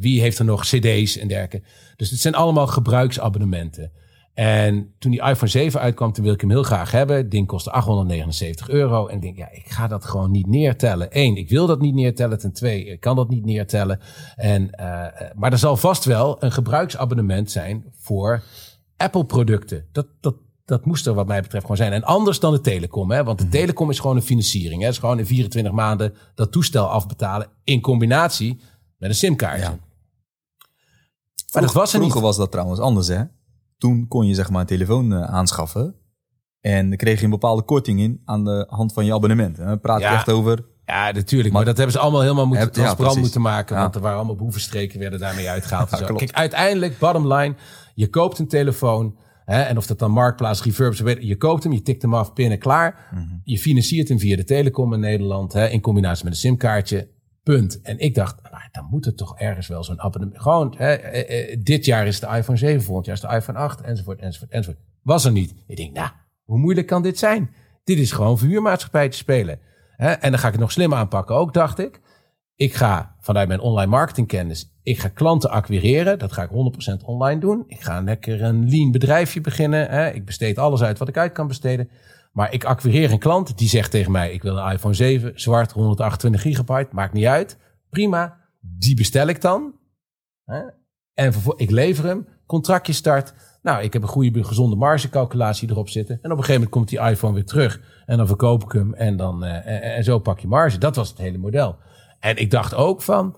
Wie heeft er nog CD's en dergelijke? Dus het zijn allemaal gebruiksabonnementen. En toen die iPhone 7 uitkwam, toen wilde ik hem heel graag hebben. Het ding kostte 879 euro. En ik denk, ja, ik ga dat gewoon niet neertellen. Eén, ik wil dat niet neertellen. Ten twee, ik kan dat niet neertellen. En, eh, maar er zal vast wel een gebruiksabonnement zijn voor Apple-producten. Dat, dat, dat moest er wat mij betreft gewoon zijn. En anders dan de telecom. Hè? Want de telecom is gewoon een financiering. Hè? Het is gewoon in 24 maanden dat toestel afbetalen in combinatie met een simkaartje. Ja. Maar dat was er niet. Vroeger was dat trouwens anders, hè? Toen kon je zeg maar een telefoon eh, aanschaffen. En dan kreeg je een bepaalde korting in aan de hand van je abonnement. En dan praat je Ja. echt over... Ja, natuurlijk. Maar, Maar- dat hebben ze allemaal helemaal moeten transparant moeten maken. Ja. Want er waren allemaal boevenstreken werden daarmee uitgehaald. Ja. Kijk, uiteindelijk, bottom line. Je koopt een telefoon. Hè, en of dat dan Marktplaats, Reverb, zo weet- je koopt hem, je tikt hem af, pinnen, klaar. Mhm. Je financiert hem via de telecom in Nederland. Hè, in combinatie met een simkaartje. Punt. En ik dacht, maar dan moet er toch ergens wel zo'n abonnement. Gewoon, hè, eh, eh, dit jaar is de iPhone 7, volgend jaar is de iPhone 8, enzovoort, enzovoort, enzovoort. Was er niet. Ik denk, nou, hoe moeilijk kan dit zijn? Dit is gewoon voor huurmaatschappij te spelen. Hè? En dan ga ik het nog slim aanpakken ook, dacht ik. Ik ga vanuit mijn online marketingkennis, ik ga klanten acquireren. Dat ga ik 100% online doen. Ik ga lekker een lean bedrijfje beginnen. Hè? Ik besteed alles uit wat ik uit kan besteden. Maar ik acquireer een klant die zegt tegen mij: Ik wil een iPhone 7, zwart, 128 gigabyte. Maakt niet uit. Prima. Die bestel ik dan. Hè? En ik lever hem. Contractje start. Nou, ik heb een goede, gezonde margecalculatie erop zitten. En op een gegeven moment komt die iPhone weer terug. En dan verkoop ik hem. En, dan, eh, en, en zo pak je marge. Dat was het hele model. En ik dacht ook van: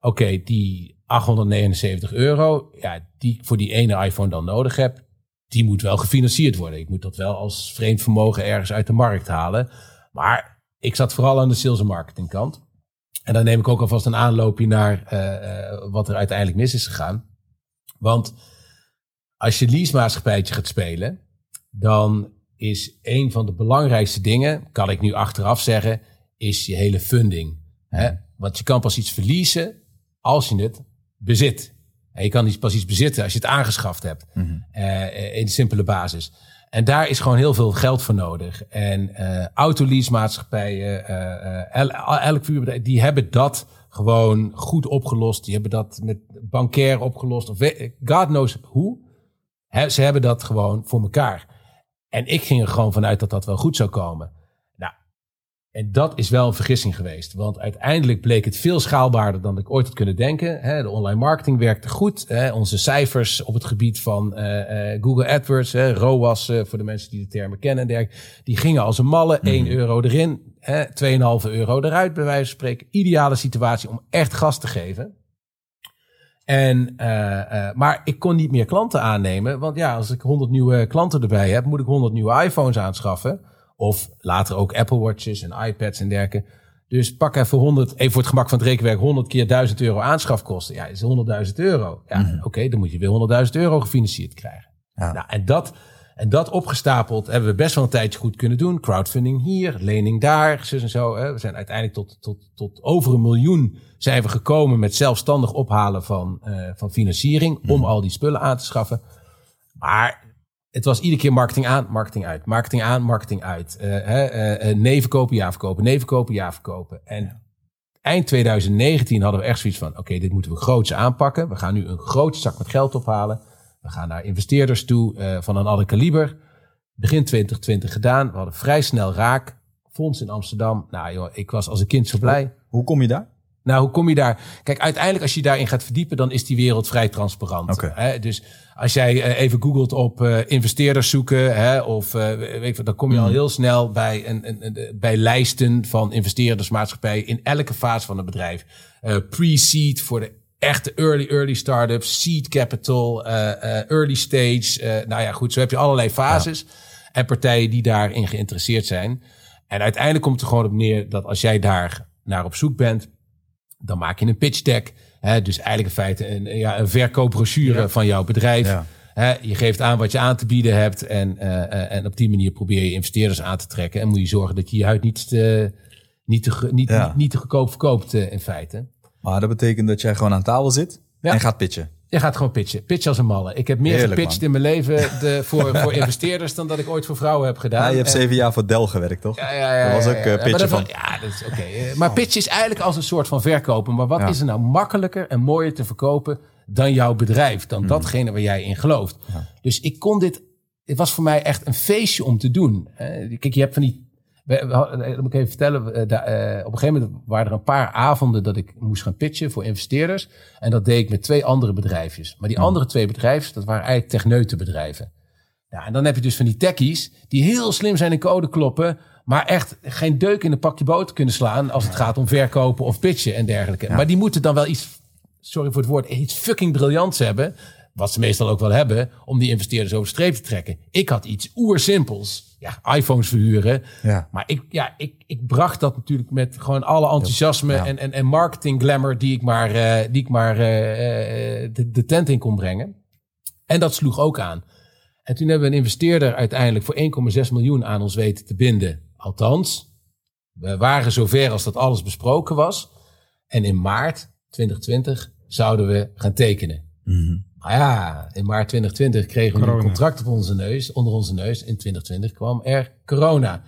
Oké, die 879 euro. Ja, die ik voor die ene iPhone dan nodig heb die moet wel gefinancierd worden. Ik moet dat wel als vreemd vermogen ergens uit de markt halen. Maar ik zat vooral aan de sales en marketing kant. En dan neem ik ook alvast een aanloopje naar eh, eh, wat er uiteindelijk mis is gegaan. Want als je leasemaatschappijtje gaat spelen, dan is een van de belangrijkste dingen, kan ik nu achteraf zeggen, is je hele funding. Hè? Want je kan pas iets verliezen als je het bezit. En je kan niet pas iets bezitten als je het aangeschaft hebt. eh, in de simpele basis. En daar is gewoon heel veel geld voor nodig. En eh autoleasemaatschappijen, el, elk vuurbedrijf, die hebben dat gewoon goed opgelost. Die hebben dat met bankair opgelost. Of God knows hoe. Ze hebben dat gewoon voor elkaar. En ik ging er gewoon vanuit dat dat wel goed zou komen. En dat is wel een vergissing geweest. Want uiteindelijk bleek het veel schaalbaarder dan ik ooit had kunnen denken. De online marketing werkte goed. Onze cijfers op het gebied van eh, eh, Google AdWords, ROAS, eh, voor de mensen die de termen kennen en dergelijke. Die gingen als een malle. 1 euro erin, hè, 2,5 euro eruit bij wijze van spreken. Ideale situatie om echt gas te geven. En, maar ik kon niet meer klanten aannemen. Want ja, als ik 100 nieuwe klanten erbij heb, moet ik 100 nieuwe iPhones aanschaffen. Of later ook Apple Watches en iPads en dergelijke. Dus pak even 100, even voor het gemak van het rekenwerk, 100 keer 1000 euro aanschafkosten. Ja, is 100.000 euro. Ja, oké, dan moet je weer 100.000 euro gefinancierd krijgen. Ja. Nou, en dat, en dat opgestapeld hebben we best wel een tijdje goed kunnen doen. Crowdfunding hier, lening daar, zus en zo. Hè. We zijn uiteindelijk tot, tot, tot over een miljoen zijn we gekomen met zelfstandig ophalen van, eh, van financiering om al die spullen aan te schaffen. Maar het was iedere keer marketing aan, marketing uit, marketing aan, marketing uit. Eh, eh, eh, nee verkopen, ja verkopen, nee verkopen, ja verkopen. En eind 2019 hadden we echt zoiets van, oké, dit moeten we groots aanpakken. We gaan nu een grote zak met geld ophalen. We gaan naar investeerders toe van een ander kaliber. Begin 2020 gedaan. We hadden vrij snel raak. Fonds in Amsterdam. Nou joh, ik was als een kind zo blij. Hoe kom je daar? Nou, hoe kom je daar? Kijk, uiteindelijk als je daarin gaat verdiepen, dan is die wereld vrij transparant. Hè? Dus als jij eh, even googelt op eh, investeerders zoeken, hè, of eh, weet wat, dan kom je al heel snel bij, een, een, een- bij lijsten van investeerdersmaatschappijen in elke fase van een bedrijf. Eh, Pre-seed voor de echte early, early startups, seed capital, early stage. nou ja, goed, zo heb je allerlei fases en partijen die daarin geïnteresseerd zijn. En uiteindelijk komt het er gewoon op neer dat als jij daar naar op zoek bent, dan maak je een pitch deck. Hè, dus eigenlijk in feite een, ja, een verkoopbrochure van jouw bedrijf. Ja. Hè, je geeft aan wat je aan te bieden hebt. En, eh, eh, en op die manier probeer je investeerders aan te trekken. En moet je zorgen dat je je huid niet te, niet te, niet, Ja. niet, niet te goedkoop verkoopt eh, in feite. Maar dat betekent dat jij gewoon aan tafel zit en gaat pitchen. Je gaat gewoon pitchen. Pitchen als een malle. Ik heb meer Heerlijk, gepitcht man. in mijn leven de, voor, voor investeerders dan dat ik ooit voor vrouwen heb gedaan. Ja, je hebt En- zeven jaar voor Dell gewerkt, toch? Ja, ja, ja, Dat was ook ja, eh, ja. pitchen van. Ja, dat is oké. Eh, Maar pitch is eigenlijk als een soort van verkopen. Maar wat is er nou makkelijker en mooier te verkopen dan jouw bedrijf? Hmm. Dan datgene waar jij in gelooft. Dus ik kon dit... Het was voor mij echt een feestje om te doen. Eh, Kijk, je hebt van die... we- we hadden- eh, Dat moet ik even vertellen. eh, eh, op een gegeven moment waren er een paar avonden dat ik moest gaan pitchen voor investeerders. En dat deed ik met twee andere bedrijfjes. Maar Hmm. die andere twee bedrijven, dat waren eigenlijk techneutenbedrijven. Ja, en dan heb je dus van die techies die heel slim zijn in code kloppen, maar echt geen deuk in een pakje boter kunnen slaan als het gaat om verkopen of pitchen en dergelijke. Maar die moeten dan wel iets, sorry voor het woord, iets fucking briljants hebben, wat ze meestal ook wel hebben, om die investeerders over de streep te trekken. Ik had iets oersimpels. Ja, iPhones verhuren. Ja. Maar ik, ja, ik, ik bracht dat natuurlijk met gewoon alle enthousiasme Ja. en, en, en marketing glamour die ik maar, eh, die ik maar eh, eh, de, de tent in kon brengen. En dat sloeg ook aan. En toen hebben we een investeerder uiteindelijk voor 1,6 miljoen aan ons weten te binden. Althans, we waren zover als dat alles besproken was. En in maart 2020 zouden we gaan tekenen. Mhm. Ja, in maart 2020 kregen we een contract op onze neus, onder onze neus. In 2020 kwam er corona.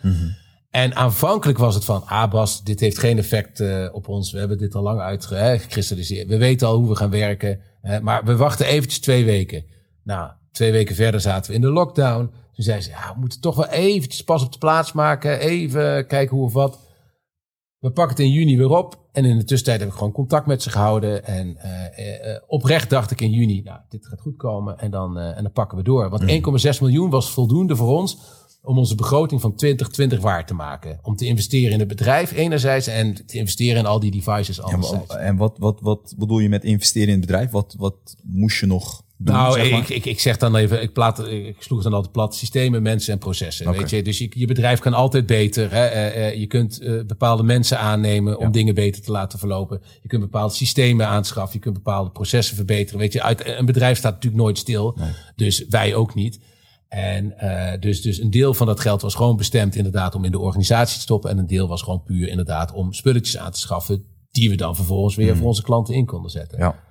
En aanvankelijk was het van, ah Bas, dit heeft geen effect eh, op ons. We hebben dit al lang uitgekristalliseerd. We weten al hoe we gaan werken. hè, maar we wachten eventjes twee weken. Nou, twee weken verder zaten we in de lockdown. Toen zei ze, ja, we moeten toch wel eventjes pas op de plaats maken. Even kijken hoe of wat. We pakken het in juni weer op. En in de tussentijd heb ik gewoon contact met ze gehouden. En eh, eh, eh, oprecht dacht ik in juni, nou, dit gaat goed komen. En dan, en dan pakken we door. Want 1,6 miljoen was voldoende voor ons om onze begroting van 2020 waar te maken. Om te investeren in het bedrijf enerzijds en te investeren in al die devices anderzijds. en wat, wat, wat bedoel je met investeren in het bedrijf? Wat, wat moest je nog doen? Nou, zeg maar? ik, ik, ik zeg dan even, ik, plaat, ik sloeg dan altijd plat, systemen, mensen en processen. Weet je? Dus je, je bedrijf kan altijd beter. Hè? Eh, eh, je kunt eh, bepaalde mensen aannemen om Ja. dingen beter te laten verlopen. Je kunt bepaalde systemen aanschaffen. Je kunt bepaalde processen verbeteren. Weet je, uit, een bedrijf staat natuurlijk nooit stil. Nee. Dus wij ook niet. En dus, dus een deel van dat geld was gewoon bestemd inderdaad om in de organisatie te stoppen. En een deel was gewoon puur inderdaad om spulletjes aan te schaffen. Die we dan vervolgens weer voor onze klanten in konden zetten. Ja.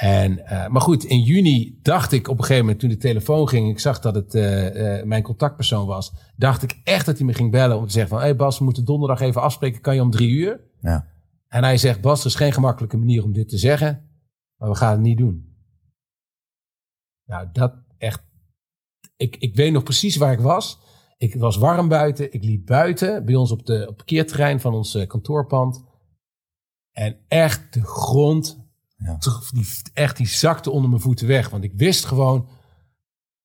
En, eh, maar goed, in juni dacht ik op een gegeven moment toen de telefoon ging, ik zag dat het eh, eh, mijn contactpersoon was, dacht ik echt dat hij me ging bellen om te zeggen van, hé hey Bas, we moeten donderdag even afspreken, kan je om drie uur? Ja. En hij zegt, Bas, er is geen gemakkelijke manier om dit te zeggen, maar we gaan het niet doen. Nou, dat echt, ik, ik weet nog precies waar ik was. Ik was warm buiten, ik liep buiten bij ons op, de, op het parkeerterrein van ons kantoorpand. En echt de grond Ja. die, echt, die zakte onder mijn voeten weg. Want ik wist gewoon,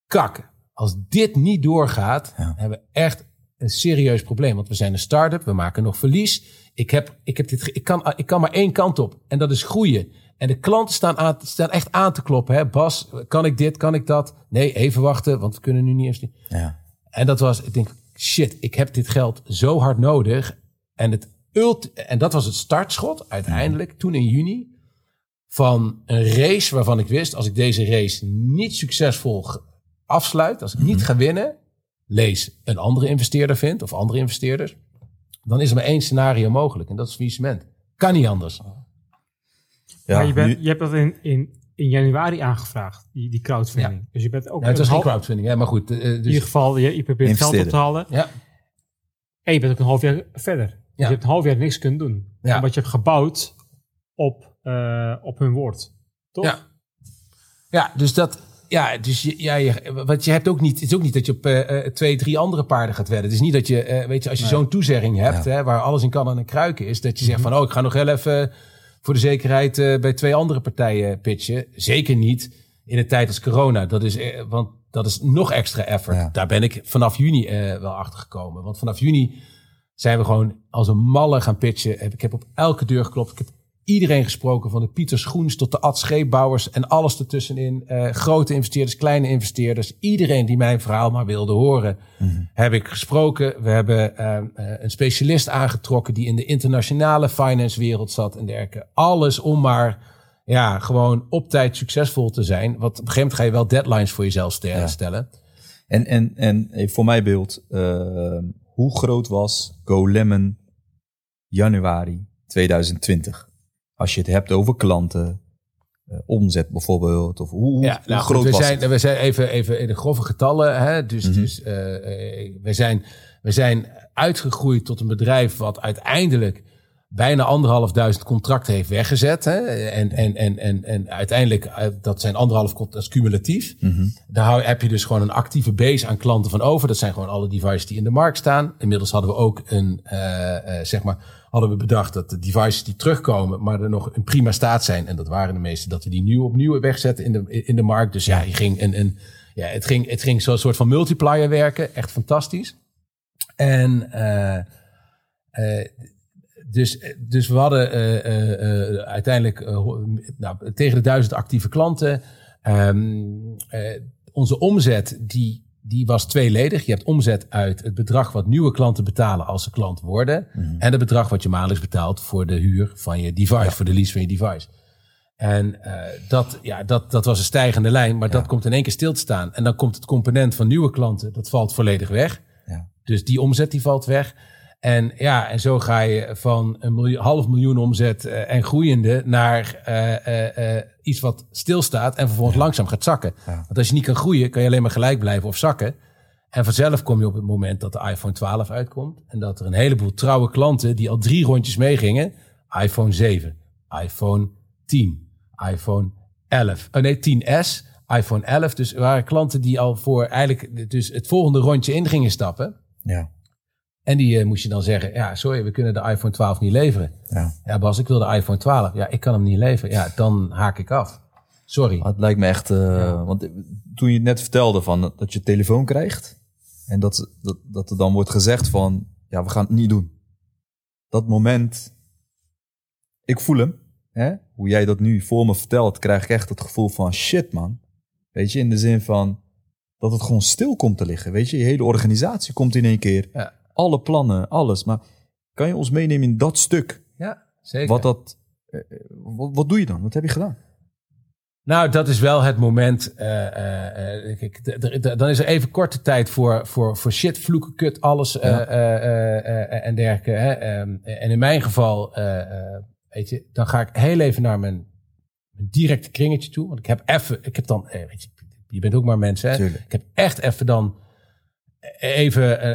kak, als dit niet doorgaat, Ja. hebben we echt een serieus probleem. Want we zijn een start-up, we maken nog verlies. Ik, heb, ik, heb dit, ik, kan, ik kan maar één kant op en dat is groeien. En de klanten staan, aan, staan echt aan te kloppen. Hè? Bas, kan ik dit, kan ik dat? Nee, even wachten, want we kunnen nu niet eens... Ja. En dat was, ik denk, shit, ik heb dit geld zo hard nodig. En, het ult en dat was het startschot uiteindelijk, toen in juni, van een race waarvan ik wist, als ik deze race niet succesvol afsluit, als ik niet ga winnen, lees een andere investeerder vindt, of andere investeerders, dan is er maar één scenario mogelijk. En dat is faillissement. Kan niet anders. Ja, maar je, bent, nu- je hebt dat in, in, in januari aangevraagd, die, die crowdfunding. Dus je bent ook Nou, het was een geen crowdfunding, hè, maar goed. eh, in ieder dus, geval, je, je probeert geld op te halen. ja, En je bent ook een half jaar verder. Dus Ja. je hebt een half jaar niks kunnen doen. Ja. Omdat je hebt gebouwd op, eh, op hun woord. Toch? Ja. Ja, dus dat. Ja, dus je, ja, je, want je hebt ook niet. Het is ook niet dat je op eh, eh, twee, drie andere paarden gaat wedden. Het is niet dat je, eh, weet je, als je zo'n toezegging hebt, Ja. hè, waar alles in kan en een kruiken is, dat je zegt van, oh, ik ga nog heel even voor de zekerheid eh, bij twee andere partijen pitchen. Zeker niet in een tijd als corona. Dat is, want dat is nog extra effort. Ja. Daar ben ik vanaf juni eh, wel achter gekomen. Want vanaf juni zijn we gewoon als een malle gaan pitchen. Ik heb op elke deur geklopt. Ik heb iedereen gesproken, van de Pieter Schoens tot de Ad Scheepbouwers en alles ertussenin. Eh, grote investeerders, kleine investeerders. Iedereen die mijn verhaal maar wilde horen, heb ik gesproken. We hebben eh, eh, een specialist aangetrokken die in de internationale finance wereld zat en dergelijke. Alles om maar ja, gewoon op tijd succesvol te zijn. Want op een gegeven moment ga je wel deadlines voor jezelf Ja. stellen. En, en, en even voor mij beeld, eh, hoe groot was GoLemon januari 2020? Als je het hebt over klanten, eh, omzet bijvoorbeeld, of hoe, Ja, hoe nou, groot goed, we was zijn, het? we zijn even, even in de grove getallen. Hè? Dus, Mhm. dus eh, eh, we, zijn, we zijn uitgegroeid tot een bedrijf wat uiteindelijk bijna anderhalfduizend contracten heeft weggezet. Hè? En, en, en, en, en uiteindelijk, dat zijn anderhalf contracten, cumulatief. Mhm. Daar heb je dus gewoon een actieve base aan klanten van over. Dat zijn gewoon alle devices die in de markt staan. Inmiddels hadden we ook een, zeg maar, hadden we bedacht dat de devices die terugkomen, maar er nog in prima staat zijn. En dat waren de meeste, dat we die nieuw opnieuw wegzetten in de, in de markt. Dus ja, je ging een, een, ja het ging, het ging zo'n soort van multiplier werken. Echt fantastisch. En, eh, eh, dus, dus we hadden eh, uiteindelijk nou, tegen de duizend actieve klanten. Ehm, eh, onze omzet die, die was tweeledig. Je hebt omzet uit het bedrag wat nieuwe klanten betalen als ze klant worden. En het bedrag wat je maandelijks betaalt voor de huur van je device, voor de lease van je device. En eh, dat, ja, dat, dat was een stijgende lijn, maar dat komt in één keer stil te staan. En dan komt het component van nieuwe klanten, dat valt volledig weg. Ja. Dus die omzet die valt weg. En ja, en zo ga je van een miljoen, half miljoen omzet eh, en groeiende naar eh, eh, iets wat stilstaat en vervolgens langzaam gaat zakken. Ja. Want als je niet kan groeien, kan je alleen maar gelijk blijven of zakken. En vanzelf kom je op het moment dat de iPhone 12 uitkomt. En dat er een heleboel trouwe klanten die al drie rondjes meegingen. iPhone 7, iPhone 10, iPhone 11. Oh nee, 10S, iPhone 11. Dus er waren klanten die al voor eigenlijk dus het volgende rondje in gingen stappen. Ja. En die eh, moest je dan zeggen, ja, sorry, we kunnen de iPhone 12 niet leveren. ja. Ja, Bas, ik wil de iPhone 12. Ja, ik kan hem niet leveren. Ja, dan haak ik af. Sorry. Maar het lijkt me echt... eh, Want toen je het net vertelde van dat je telefoon krijgt... en dat, dat, dat er dan wordt gezegd van... ja, we gaan het niet doen. Dat moment... Ik voel hem. Hè? Hoe jij dat nu voor me vertelt... krijg ik echt het gevoel van shit, man. Weet je, in de zin van... dat het gewoon stil komt te liggen. Weet je, je hele organisatie komt in één keer. Ja. Alle plannen, alles. Maar kan je ons meenemen in dat stuk? Ja, zeker. Wat dat... eh, eh, Wat, wat doe je dan? Wat heb je gedaan? Nou, dat is wel het moment. eh, eh, kijk, dan is er even korte tijd voor, voor, voor shit, vloeken, kut, alles Ja. en dergelijke. Hè. Ehm, en in mijn geval, weet je, dan ga ik heel even naar mijn, mijn directe kringetje toe. Want ik heb even, ik heb dan, weet je, je bent ook maar mensen. Hè? Tuurlijk. Ik heb echt even dan even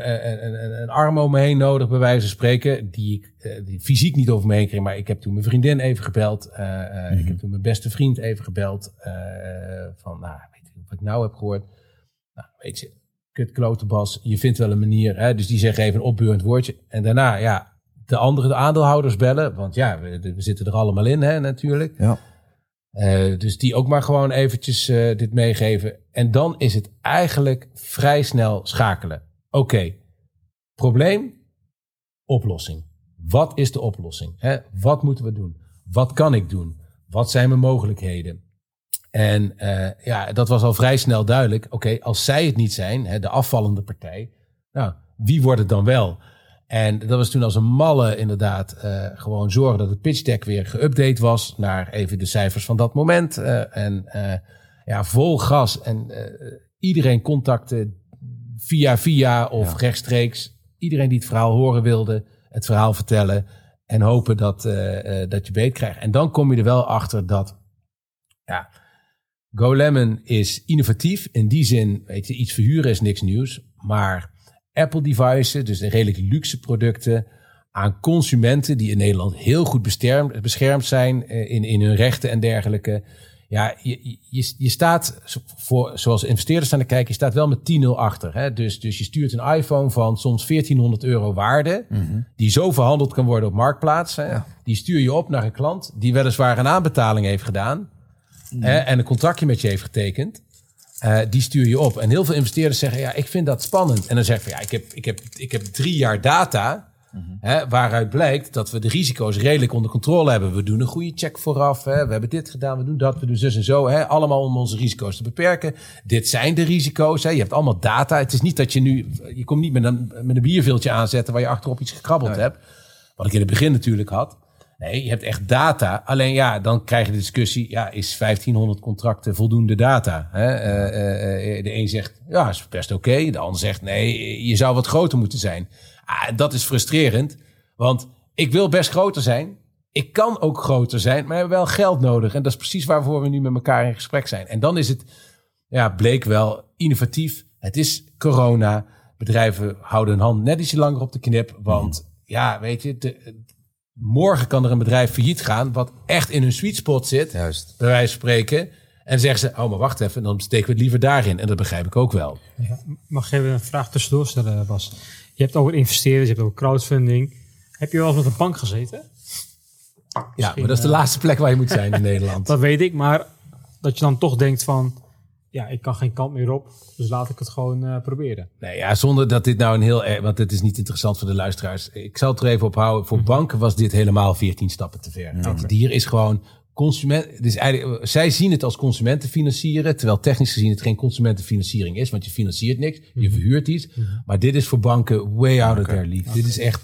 een, een, arm om me heen nodig, bij wijze van spreken. Die ik eh, die fysiek niet over me heen kreeg. Maar ik heb toen mijn vriendin even gebeld. eh, eh, Ik heb toen mijn beste vriend even gebeld. van, nou, weet je wat ik nou heb gehoord? Nou, weet je, kut klote Bas, je vindt wel een manier. Hè? Dus die zeggen even een opbeurend woordje. En daarna, ja, de andere de aandeelhouders bellen. Want ja, we, we zitten er allemaal in, hè, natuurlijk. Ja. Eh, dus die ook maar gewoon eventjes eh, dit meegeven. En dan is het eigenlijk vrij snel schakelen. Oké, probleem, oplossing. Wat is de oplossing? Hè? Wat moeten we doen? Wat kan ik doen? Wat zijn mijn mogelijkheden? En eh, ja, dat was al vrij snel duidelijk. Oké, als zij het niet zijn, hè, de afvallende partij, nou, wie wordt het dan wel? En dat was toen als een malle inderdaad eh, gewoon zorgen dat het pitch deck weer geüpdate was naar even de cijfers van dat moment. eh, en eh, ja, vol gas en iedereen contacten via via of Ja. rechtstreeks. Iedereen die het verhaal horen wilde, het verhaal vertellen en hopen dat, dat je beet krijgt. En dan kom je er wel achter dat ja, GoLemon is innovatief. In die zin, weet je, iets verhuren is niks nieuws. Maar Apple devices, dus de redelijk luxe producten aan consumenten die in Nederland heel goed beschermd, beschermd zijn eh, in, in hun rechten en dergelijke. Ja, je, je, je staat, voor, zoals investeerders staan te kijken, je staat wel met 10-0 achter. Hè? Dus, dus je stuurt een iPhone van soms 1400 euro waarde, die zo verhandeld kan worden op Marktplaats. Hè? Die stuur je op naar een klant die weliswaar een aanbetaling heeft gedaan hè, en een contractje met je heeft getekend. Eh, die stuur je op. En heel veel investeerders zeggen, ja, ik vind dat spannend. En dan zeg je, ja, ik heb, ik heb, ik heb drie jaar data... Hè, waaruit blijkt dat we de risico's redelijk onder controle hebben. We doen een goede check vooraf. Hè. We hebben dit gedaan, we doen dat, we doen zus en zo. Hè. Allemaal om onze risico's te beperken. Dit zijn de risico's. Hè. Je hebt allemaal data. Het is niet dat je nu... Je komt niet met een, met een bierviltje aanzetten... waar je achterop iets gekrabbeld hebt. Wat ik in het begin natuurlijk had. Nee, je hebt echt data. Alleen ja, dan krijg je de discussie... Ja, is 1500 contracten voldoende data? Hè? Eh, eh, eh, de een zegt, ja, is best oké. De ander zegt, nee, je zou wat groter moeten zijn. Ah, dat is frustrerend. Want ik wil best groter zijn. Ik kan ook groter zijn, maar we hebben wel geld nodig. En dat is precies waarvoor we nu met elkaar in gesprek zijn. En dan is het, ja, bleek wel innovatief. Het is corona. Bedrijven houden hun hand net ietsje langer op de knip. Want ja, weet je, de- morgen kan er een bedrijf failliet gaan... wat echt in hun sweet spot zit, Juist. bij wijze van spreken. En zeggen ze, oh, maar wacht even, dan steken we het liever daarin. En dat begrijp ik ook wel. Mag ik even een vraag tussendoor stellen, Bas? Je hebt over investeren, je hebt over crowdfunding. Heb je wel eens met een bank gezeten? Ja, maar dat is de laatste plek waar je moet zijn in Nederland. Dat weet ik, maar dat je dan toch denkt van... Ja, ik kan geen kant meer op, dus laat ik het gewoon eh, proberen. Nee, ja, zonder dat dit nou een heel... erg- Want het is niet interessant voor de luisteraars. Ik zal het er even op houden. Voor banken was dit helemaal 14 stappen te ver. Het Hier is gewoon consument... Dus eigenlijk, zij zien het als consumenten financieren... terwijl technisch gezien het geen consumentenfinanciering is. Want je financiert niks, je verhuurt iets. Maar dit is voor banken way out of their league. Dit is echt...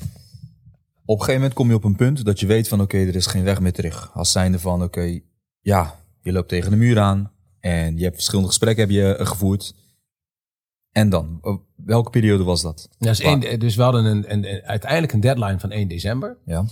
Op een gegeven moment kom je op een punt dat je weet van oké, er is geen weg meer terug. Als zijnde van oké, ja, je loopt tegen de muur aan en je hebt verschillende gesprekken heb je eh, gevoerd. En dan, Oh, welke periode was dat? Waar- één, dus we hadden een, een, een- uiteindelijk een deadline van 1 december. Ja,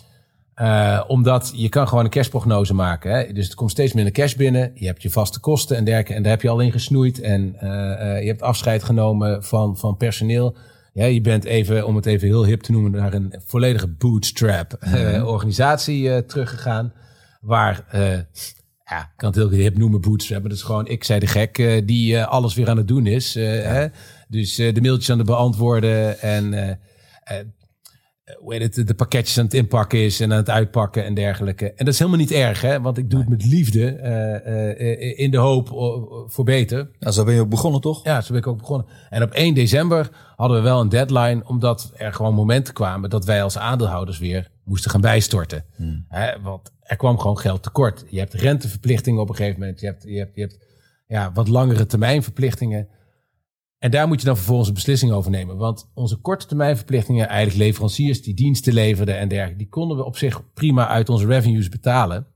Eh, omdat je kan gewoon een cashprognose maken. Hè? Dus er komt steeds minder cash binnen. Je hebt je vaste kosten en dergelijke. En daar heb je al in gesnoeid. En eh, eh, je hebt afscheid genomen van, van personeel. Ja, je bent even, om het even heel hip te noemen, naar een volledige bootstrap eh, organisatie eh, teruggegaan. Waar, eh, ja, ik kan het heel hip noemen bootstrap. Maar dat is gewoon, ik zei de gek, eh, die eh, alles weer aan het doen is. eh, hè? Dus de mailtjes aan het beantwoorden en... hoe heet het, de pakketjes aan het inpakken is en aan het uitpakken en dergelijke. En dat is helemaal niet erg, hè? want ik doe het met liefde in de hoop voor beter. Ja, zo ben je ook begonnen, toch? Ja, zo ben ik ook begonnen. En op 1 december hadden we wel een deadline, omdat er gewoon momenten kwamen dat wij als aandeelhouders weer moesten gaan bijstorten. Hè, want er kwam gewoon geld tekort. Je hebt renteverplichtingen op een gegeven moment. Je hebt, je hebt, je hebt ja, wat langere termijnverplichtingen. En daar moet je dan vervolgens een beslissing over nemen. Want onze korte termijn verplichtingen, eigenlijk leveranciers die diensten leverden en dergelijke, die konden we op zich prima uit onze revenues betalen.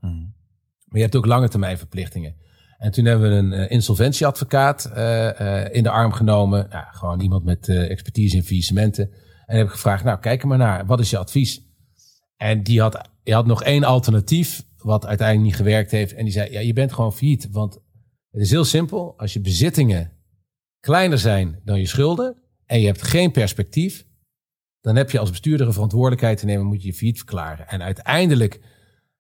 Maar je hebt ook lange termijn verplichtingen. En toen hebben we een eh, insolventieadvocaat eh, eh, in de arm genomen. Ja, gewoon iemand met expertise in faillissementen. En heb ik gevraagd, nou kijk er maar naar. Wat is je advies? En die had, die had nog één alternatief, wat uiteindelijk niet gewerkt heeft. En die zei, ja, je bent gewoon failliet. Want het is heel simpel. Als je bezittingen kleiner zijn dan je schulden en je hebt geen perspectief, dan heb je als bestuurder een verantwoordelijkheid te nemen, moet je je failliet verklaren. En uiteindelijk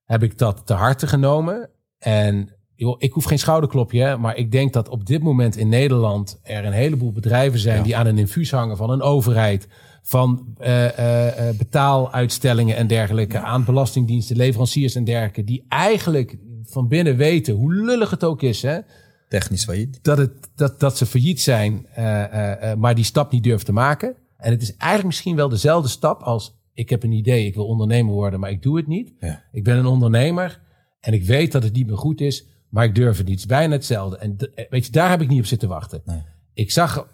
heb ik dat te harte genomen. En joh, ik hoef geen schouderklopje, hè, maar ik denk dat op dit moment in Nederland er een heleboel bedrijven zijn die aan een infuus hangen van een overheid, van eh, eh, eh, betaaluitstellingen en dergelijke, aan belastingdiensten, leveranciers en dergelijke, die eigenlijk van binnen weten, hoe lullig het ook is, hè, Technisch failliet. dat, het, dat, dat ze failliet zijn, maar die stap niet durven te maken. En het is eigenlijk misschien wel dezelfde stap als ik heb een idee, ik wil ondernemer worden, maar ik doe het niet. Ja. Ik ben een ondernemer en ik weet dat het niet meer goed is, maar ik durf het niet. Het is bijna hetzelfde. En weet je, daar heb ik niet op zitten wachten. Nee. Ik zag,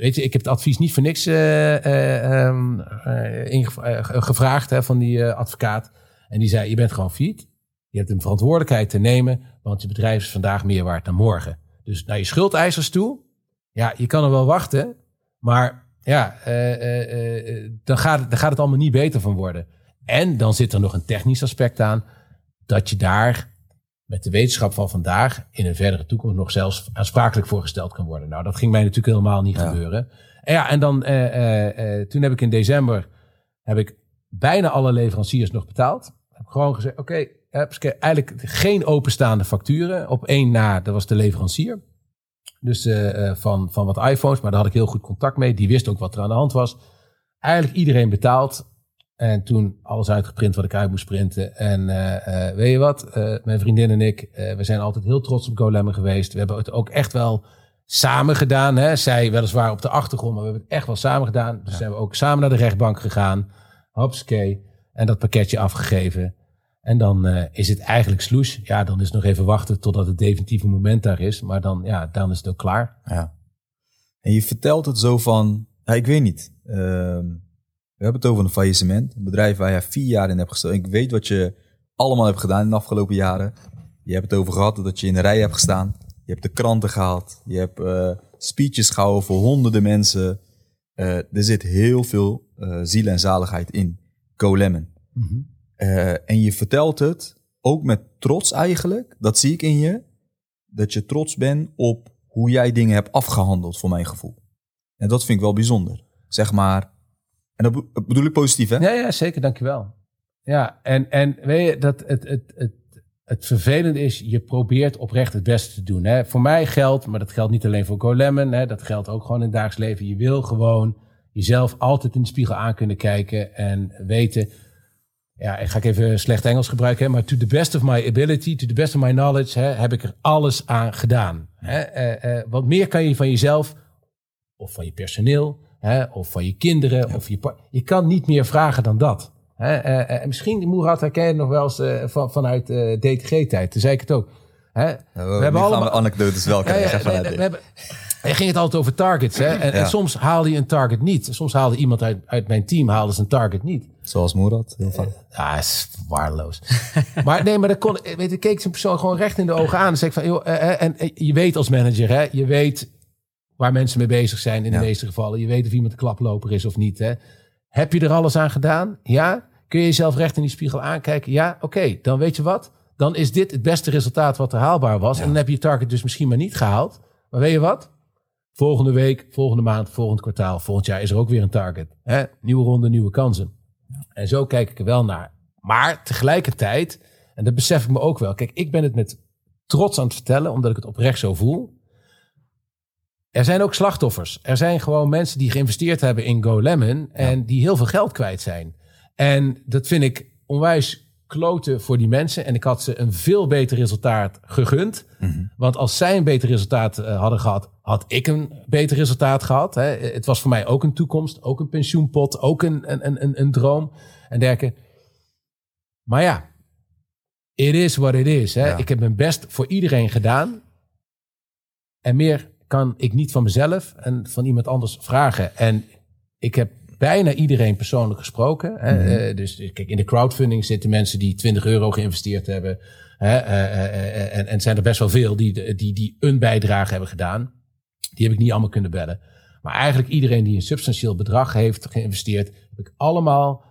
weet je, ik heb het advies niet voor niks eh, eh, ehm, eh, gevraagd hè, van die advocaat. En die zei, je bent gewoon failliet. Je hebt een verantwoordelijkheid te nemen, want je bedrijf is vandaag meer waard dan morgen. Dus naar je schuldeisers toe, ja, je kan er wel wachten, maar ja, dan, gaat dan gaat het allemaal niet beter van worden. En dan zit er nog een technisch aspect aan, dat je daar met de wetenschap van vandaag in een verdere toekomst nog zelfs aansprakelijk voor gesteld kan worden. Nou, dat ging mij natuurlijk helemaal niet Ja. gebeuren. En ja, en dan eh, eh, eh, toen heb ik in december heb ik bijna alle leveranciers nog betaald. Heb gewoon gezegd, oké, ik eigenlijk geen openstaande facturen. Op één na, dat was de leverancier. Dus van, van wat iPhones, maar daar had ik heel goed contact mee. Die wist ook wat er aan de hand was. Eigenlijk iedereen betaald. En toen alles uitgeprint wat ik uit moest printen. En eh, eh, weet je wat, Eh, mijn vriendin en ik, eh, we zijn altijd heel trots op GoLemon geweest. We hebben het ook echt wel samen gedaan. Hè? Zij weliswaar op de achtergrond, maar we hebben het echt wel samen gedaan. Dus zijn we ook samen naar de rechtbank gegaan. Hopsakee. En dat pakketje afgegeven. En dan eh, is het eigenlijk sloes. Ja, dan is nog even wachten totdat het definitieve moment daar is. Maar dan, ja, dan is het ook klaar. Ja. En je vertelt het zo van, ja, ik weet niet. Ehm, we hebben het over een faillissement. Een bedrijf waar je vier jaar in hebt gestaan. Ik weet wat je allemaal hebt gedaan in de afgelopen jaren. Je hebt het over gehad dat je in de rij hebt gestaan. Je hebt de kranten gehaald. Je hebt eh, speeches gehouden voor honderden mensen. Eh, er zit heel veel eh, ziel en zaligheid in. Go Lemon. Eh, en je vertelt het ook met trots eigenlijk. Dat zie ik in je. Dat je trots bent op hoe jij dingen hebt afgehandeld, voor mijn gevoel. En dat vind ik wel bijzonder. Zeg maar. En dat be- bedoel ik positief, hè? Ja, ja, zeker, dankjewel. Ja, en, en weet je, dat het, het, het, het vervelende is, je probeert oprecht het beste te doen. Hè. Voor mij geldt, maar dat geldt niet alleen voor GoLemon, hè, dat geldt ook gewoon in het dagelijks leven. Je wil gewoon jezelf altijd in de spiegel aan kunnen kijken en weten, ja, ik ga ik even slecht Engels gebruiken, hè, maar to the best of my ability, to the best of my knowledge, hè, heb ik er alles aan gedaan. Hè. Eh, eh, wat meer kan je van jezelf of van je personeel, hè, of van je kinderen, of je Je kan niet meer vragen dan dat. Hè, eh, eh, misschien, Moerad, herken je het nog wel eens eh, van, vanuit DTG-tijd. Toen zei ik het ook. Hè? We, hebben allemaal- anekdotes wel Ja, krijgen. vanuit nee, we hebben, er ging het altijd over targets. Hè? En, en soms haalde je een target niet. Soms haalde iemand uit, uit mijn team haalde zijn target niet. Zoals Moerad, heel vaak. Ja, is waardeloos. maar nee, maar dan kon, weet, ik keek zo'n persoon gewoon recht in de ogen aan. En zei ik van, joh, en eh, je weet als manager, hè, je weet waar mensen mee bezig zijn in Ja. de meeste gevallen. Je weet of iemand een klaploper is of niet. Hè. Heb je er alles aan gedaan? Ja. Kun je jezelf recht in die spiegel aankijken? Ja, oké, dan weet je wat? Dan is dit het beste resultaat wat er haalbaar was. En dan heb je je target dus misschien maar niet gehaald. Maar weet je wat? Volgende week, volgende maand, volgend kwartaal, volgend jaar is er ook weer een target. Hè? Nieuwe ronde, nieuwe kansen. En zo kijk ik er wel naar. Maar tegelijkertijd, en dat besef ik me ook wel. Kijk, ik ben het met trots aan het vertellen, omdat ik het oprecht zo voel. Er zijn ook slachtoffers. Er zijn gewoon mensen die geïnvesteerd hebben in GoLemon en die heel veel geld kwijt zijn. En dat vind ik onwijs kloten voor die mensen. En ik had ze een veel beter resultaat gegund. Want als zij een beter resultaat eh, hadden gehad, had ik een beter resultaat gehad. Hè. Het was voor mij ook een toekomst, ook een pensioenpot, ook een, een, een- een, een droom en dergelijke. Maar ja, it is what it is. Hè. Ja. Ik heb mijn best voor iedereen gedaan. En meer kan ik niet van mezelf en van iemand anders vragen. En ik heb bijna iedereen persoonlijk gesproken. Hè. Mhm. Eh, dus kijk, in de crowdfunding zitten mensen die 20 euro geïnvesteerd hebben. Hè, eh, eh, en, en zijn er best wel veel die, die, die een bijdrage hebben gedaan. Die heb ik niet allemaal kunnen bellen. Maar eigenlijk iedereen die een substantieel bedrag heeft geïnvesteerd, heb ik allemaal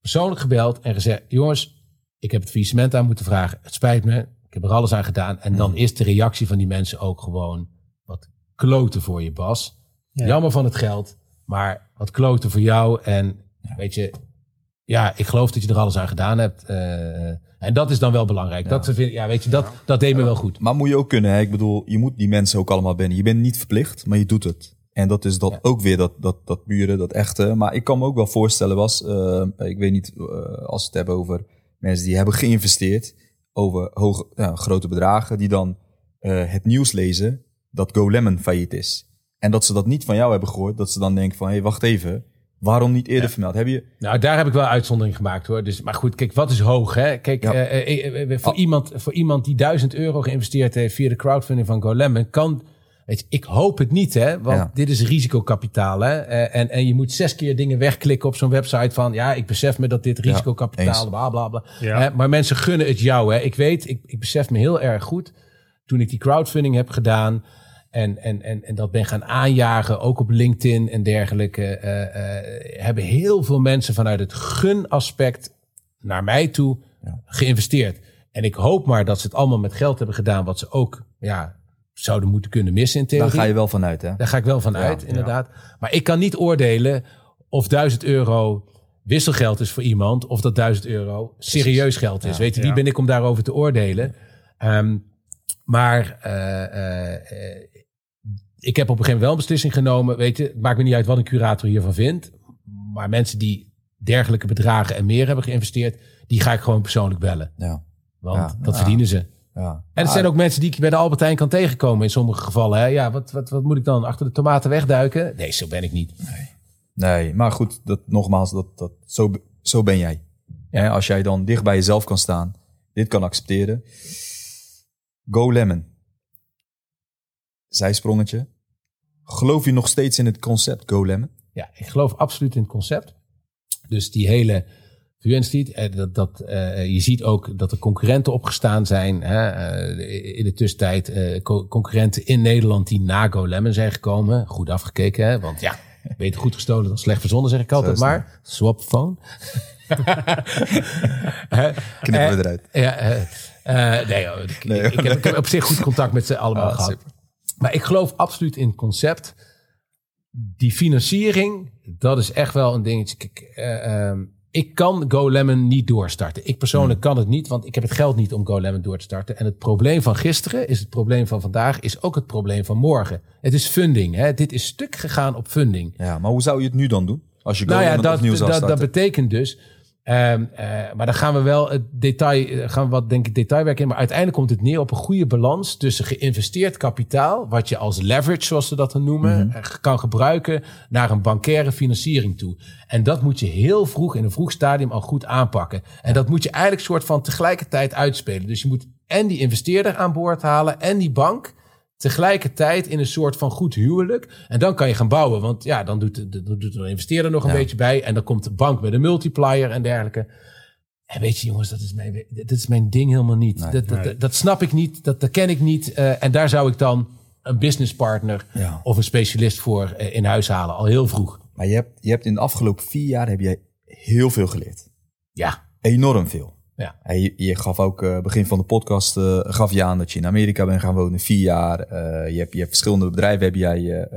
persoonlijk gebeld en gezegd: jongens, ik heb het faillissement aan moeten vragen. Het spijt me. Ik heb er alles aan gedaan. En dan is de reactie van die mensen ook gewoon kloten voor je, Bas. Ja. Jammer van het geld, maar wat kloten voor jou. En weet je, ja, ik geloof dat je er alles aan gedaan hebt. Eh, en dat is dan wel belangrijk. Dat, vind, ja, weet je, dat, dat deed me wel goed. Maar moet je ook kunnen, hè? Ik bedoel, je moet die mensen ook allemaal binnen. Je bent niet verplicht, maar je doet het. En dat is dat Ja. ook weer, dat, dat, dat buren, dat echte. Maar ik kan me ook wel voorstellen, was, eh, ik weet niet, eh, als we het hebben over mensen die hebben geïnvesteerd over hoge, ja, grote bedragen, die dan eh, het nieuws lezen dat GoLemon failliet is. En dat ze dat niet van jou hebben gehoord, dat ze dan denken van, hé, hey, wacht even, waarom niet eerder vermeld? Heb je, Nou, daar heb ik wel uitzondering gemaakt hoor. Dus, maar goed, kijk, wat is hoog? Hè? Kijk, Ja. eh, eh, eh, voor, Ah. iemand, voor iemand die 1000 euro geïnvesteerd heeft via de crowdfunding van GoLemon, kan. Weet je, ik hoop het niet, hè? Want Ja. dit is risicokapitaal. Hè? Eh, en, en je moet zes keer dingen wegklikken op zo'n website van ja, ik besef me dat dit risicokapitaal, bla bla bla. Ja. Maar mensen gunnen het jou. Hè? Ik weet, ik, ik besef me heel erg goed toen ik die crowdfunding heb gedaan. En, en, en, en dat ben gaan aanjagen, ook op LinkedIn en dergelijke. eh, eh, hebben heel veel mensen vanuit het gunaspect naar mij toe Ja. geïnvesteerd. En ik hoop maar dat ze het allemaal met geld hebben gedaan, wat ze ook ja, zouden moeten kunnen missen in theorie. daar ga je wel vanuit, hè? Daar ga ik wel van uit, inderdaad. Maar ik kan niet oordelen of 1000 euro wisselgeld is voor iemand, of dat 1000 euro serieus geld is. Weet je, wie Ja. ben ik om daarover te oordelen? Ehm, maar eh, ik heb op een gegeven moment wel een beslissing genomen. Weet je, het maakt me niet uit wat een curator hiervan vindt. Maar mensen die dergelijke bedragen en meer hebben geïnvesteerd, die ga ik gewoon persoonlijk bellen. Ja. Want Ja, dat ja. verdienen ze. ja. En het zijn ook mensen die ik bij de Albertijn kan tegenkomen in sommige gevallen. Hè? Ja, wat, wat, wat moet ik dan? Achter de tomaten wegduiken? Nee, zo ben ik niet. Nee, maar goed, dat, nogmaals, dat, dat, zo, zo ben jij. Ja. als jij dan dicht bij jezelf kan staan, dit kan accepteren. Go Lemon. Zijsprongetje. Geloof je nog steeds in het concept Go Lemon? Ja, ik geloof absoluut in het concept. Dus die hele eh, dat, dat, eh, je ziet ook dat er concurrenten opgestaan zijn. Hè, eh, in de tussentijd co- concurrenten in Nederland die na GoLemon zijn gekomen. Goed afgekeken, hè? want ja, beter goed gestolen dan slecht verzonnen, zeg ik altijd maar. Swapphone. Knippen we eruit. Ja, eh, nee, ik, Nee, ik, ik heb, ik heb op zich goed contact met ze allemaal Ah, gehad. super. Maar ik geloof absoluut in het concept. Die financiering, dat is echt wel een dingetje. Kijk, eh, ehm, ik kan GoLemon niet doorstarten. Ik persoonlijk kan het niet, want ik heb het geld niet om GoLemon door te starten. En het probleem van gisteren is het probleem van vandaag, is ook het probleem van morgen. Het is funding. Hè? Dit is stuk gegaan op funding. Ja, maar hoe zou je het nu dan doen? Als je Go Nou ja, dat, opnieuw zou dat, dat starten? betekent dus. Ehm, eh, maar dan gaan we wel het detail, eh, gaan we wat denk ik detailwerk in. Maar uiteindelijk komt het neer op een goede balans tussen geïnvesteerd kapitaal, wat je als leverage, zoals ze dat dan noemen, Mhm. eh, kan gebruiken naar een bankaire financiering toe. En dat moet je heel vroeg in een vroeg stadium al goed aanpakken. En dat moet je eigenlijk soort van tegelijkertijd uitspelen. Dus je moet en die investeerder aan boord halen en die bank tegelijkertijd in een soort van goed huwelijk. En dan kan je gaan bouwen. Want ja, dan doet de, de, doet de investeerder nog een Ja. beetje bij. En dan komt de bank met een multiplier en dergelijke. En weet je jongens, dat is mijn, dat is mijn ding helemaal niet. Nee. dat, dat, Nee. dat snap ik niet, dat, dat ken ik niet. Eh, en daar zou ik dan een businesspartner Ja. of een specialist voor eh, in huis halen. Al heel vroeg. Maar je hebt, je hebt in de afgelopen vier jaar heb jij heel veel geleerd. Ja, Enorm veel. Ja. Je, gaf ook eh, begin van de podcast eh, gaf je aan dat je in Amerika bent gaan wonen, vier jaar. Eh, je, hebt, je hebt verschillende bedrijven, heb jij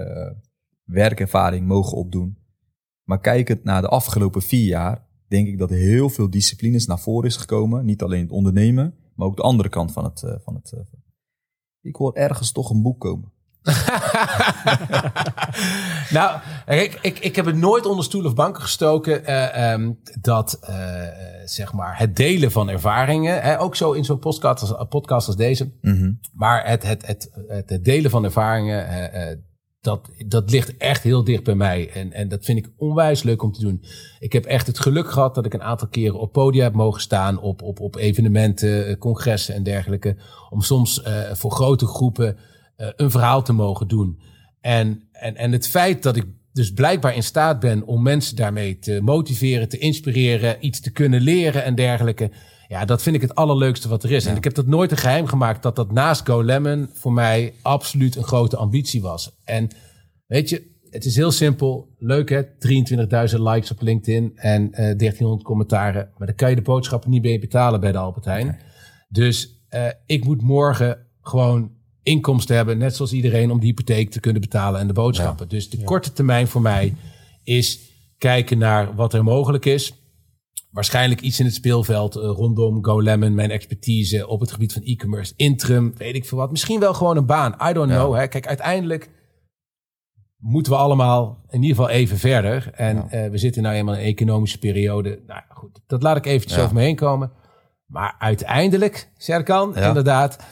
werkervaring mogen opdoen. Maar kijkend naar de afgelopen vier jaar, denk ik dat heel veel disciplines naar voren is gekomen. Niet alleen het ondernemen, maar ook de andere kant van het. van het ik hoor ergens toch een boek komen. nou, ik, ik, ik heb het nooit onder stoel of banken gestoken eh, ehm, dat eh, zeg maar het delen van ervaringen, hè, ook zo in zo'n podcast als, podcast als deze, Mhm. maar het, het, het, het, het delen van ervaringen, eh, dat, dat ligt echt heel dicht bij mij. En, en dat vind ik onwijs leuk om te doen. Ik heb echt het geluk gehad dat ik een aantal keren op podia heb mogen staan, op, op, op evenementen, congressen en dergelijke, om soms voor grote groepen een verhaal te mogen doen. En, en, en het feit dat ik dus blijkbaar in staat ben om mensen daarmee te motiveren, te inspireren, iets te kunnen leren en dergelijke. Ja, dat vind ik het allerleukste wat er is. En ik heb dat nooit een geheim gemaakt dat dat naast Go Lemon voor mij absoluut een grote ambitie was. En weet je, het is heel simpel. Leuk hè, 23.000 likes op LinkedIn en eh 1300 commentaren. Maar dan kan je de boodschappen niet mee betalen bij de Albert Heijn. Dus eh, ik moet morgen gewoon inkomsten hebben, net zoals iedereen, om de hypotheek te kunnen betalen en de boodschappen. Dus de korte termijn voor mij is kijken naar wat er mogelijk is. Waarschijnlijk iets in het speelveld eh, rondom GoLemon, mijn expertise op het gebied van e-commerce, interim, weet ik veel wat. Misschien wel gewoon een baan. I don't know. Hè. Kijk, uiteindelijk moeten we allemaal in ieder geval even verder. En eh, we zitten nou eenmaal in een economische periode. Nou goed, dat laat ik eventjes Ja. over me heen komen. Maar uiteindelijk, Serkan, Ja. inderdaad,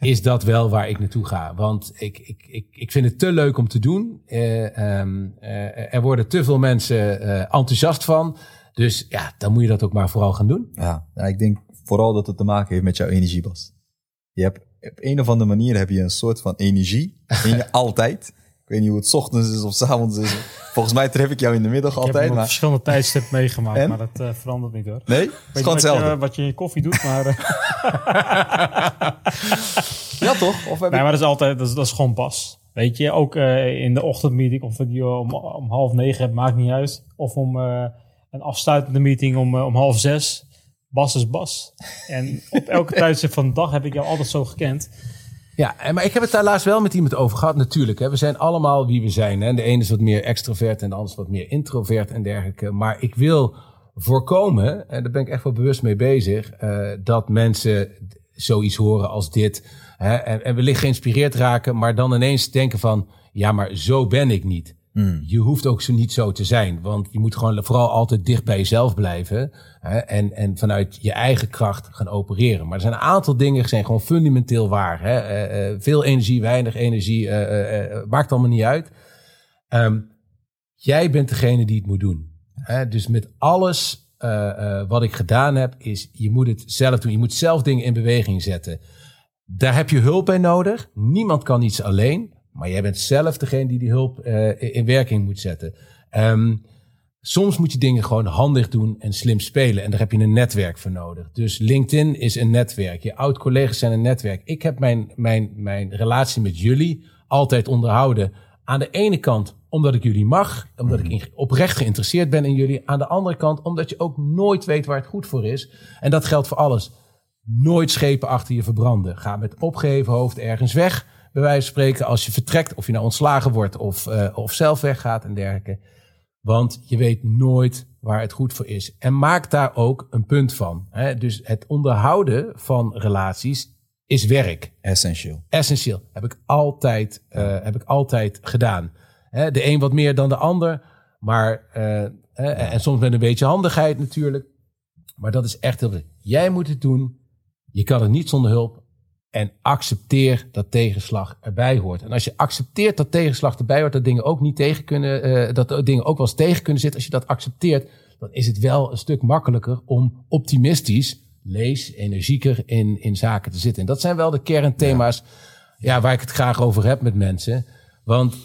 is dat wel waar ik naartoe ga. Want ik, ik, ik, ik vind het te leuk om te doen. Eh, ehm, eh, er worden te veel mensen eh, enthousiast van. Dus ja, dan moet je dat ook maar vooral gaan doen. Ja, ja, ik denk vooral dat het te maken heeft met jouw energie, Bas. Je hebt op een of andere manier heb je een soort van energie in je altijd. Ik weet niet hoe het ochtends is of 's avonds is. Volgens mij tref ik jou in de middag Ik altijd. op Maar... verschillende tijdstippen meegemaakt, En? maar dat eh, verandert niet hoor. Nee, het is je gewoon wat, je, hetzelfde. wat je in je koffie doet, maar, eh, Ja, toch? Of heb nee, ik... maar dat is altijd, dat is, dat is gewoon Bas. Weet je, ook eh, in de ochtendmeeting, of ik die om, om half negen heb, maakt niet uit. Of om een afsluitende meeting om, om half zes. Bas is Bas. En op elke tijdstip van de dag heb ik jou altijd zo gekend. Ja, maar ik heb het daar laatst wel met iemand over gehad. Natuurlijk, hè. we zijn allemaal wie we zijn. Hè. De ene is wat meer extrovert en de ander is wat meer introvert en dergelijke. Maar ik wil voorkomen, en daar ben ik echt wel bewust mee bezig, eh, dat mensen zoiets horen als dit. Hè, en, en wellicht geïnspireerd raken, maar dan ineens denken van, ja, maar zo ben ik niet. Hmm. Je hoeft ook zo niet zo te zijn, want je moet gewoon vooral altijd dicht bij jezelf blijven hè, en, en vanuit je eigen kracht gaan opereren. Maar er zijn een aantal dingen die zijn gewoon fundamenteel waar. Hè. Eh, eh, veel energie, weinig energie, eh, eh, eh, maakt allemaal niet uit. Ehm, jij bent degene die het moet doen. Hè. Dus met alles eh, eh, wat ik gedaan heb, is je moet het zelf doen. Je moet zelf dingen in beweging zetten. Daar heb je hulp bij nodig. Niemand kan iets alleen. Maar jij bent zelf degene die die hulp eh, in werking moet zetten. Ehm, soms moet je dingen gewoon handig doen en slim spelen. En daar heb je een netwerk voor nodig. Dus LinkedIn is een netwerk. Je oud-collega's zijn een netwerk. Ik heb mijn, mijn, mijn relatie met jullie altijd onderhouden. Aan de ene kant omdat ik jullie mag. Omdat ik in- oprecht geïnteresseerd ben in jullie. Aan de andere kant omdat je ook nooit weet waar het goed voor is. En dat geldt voor alles. Nooit schepen achter je verbranden. Ga met opgeheven hoofd ergens weg. Bij wijze van spreken, als je vertrekt, of je nou ontslagen wordt of, eh, of zelf weggaat en dergelijke. Want je weet nooit waar het goed voor is. En maak daar ook een punt van. Hè? Dus het onderhouden van relaties is werk. Essentieel. Essentieel. Heb ik altijd, eh, heb ik altijd gedaan. Hè, de een wat meer dan de ander. Maar, eh, eh, en soms met een beetje handigheid natuurlijk. Maar dat is echt heel. Jij moet het doen. Je kan het niet zonder hulp. En accepteer dat tegenslag erbij hoort. En als je accepteert dat tegenslag erbij hoort, dat dingen ook niet tegen kunnen, eh, dat dingen ook wel eens tegen kunnen zitten. Als je dat accepteert, dan is het wel een stuk makkelijker om optimistisch, lees, energieker in, in zaken te zitten. En dat zijn wel de kernthema's ja. waar ik het graag over heb met mensen. Want,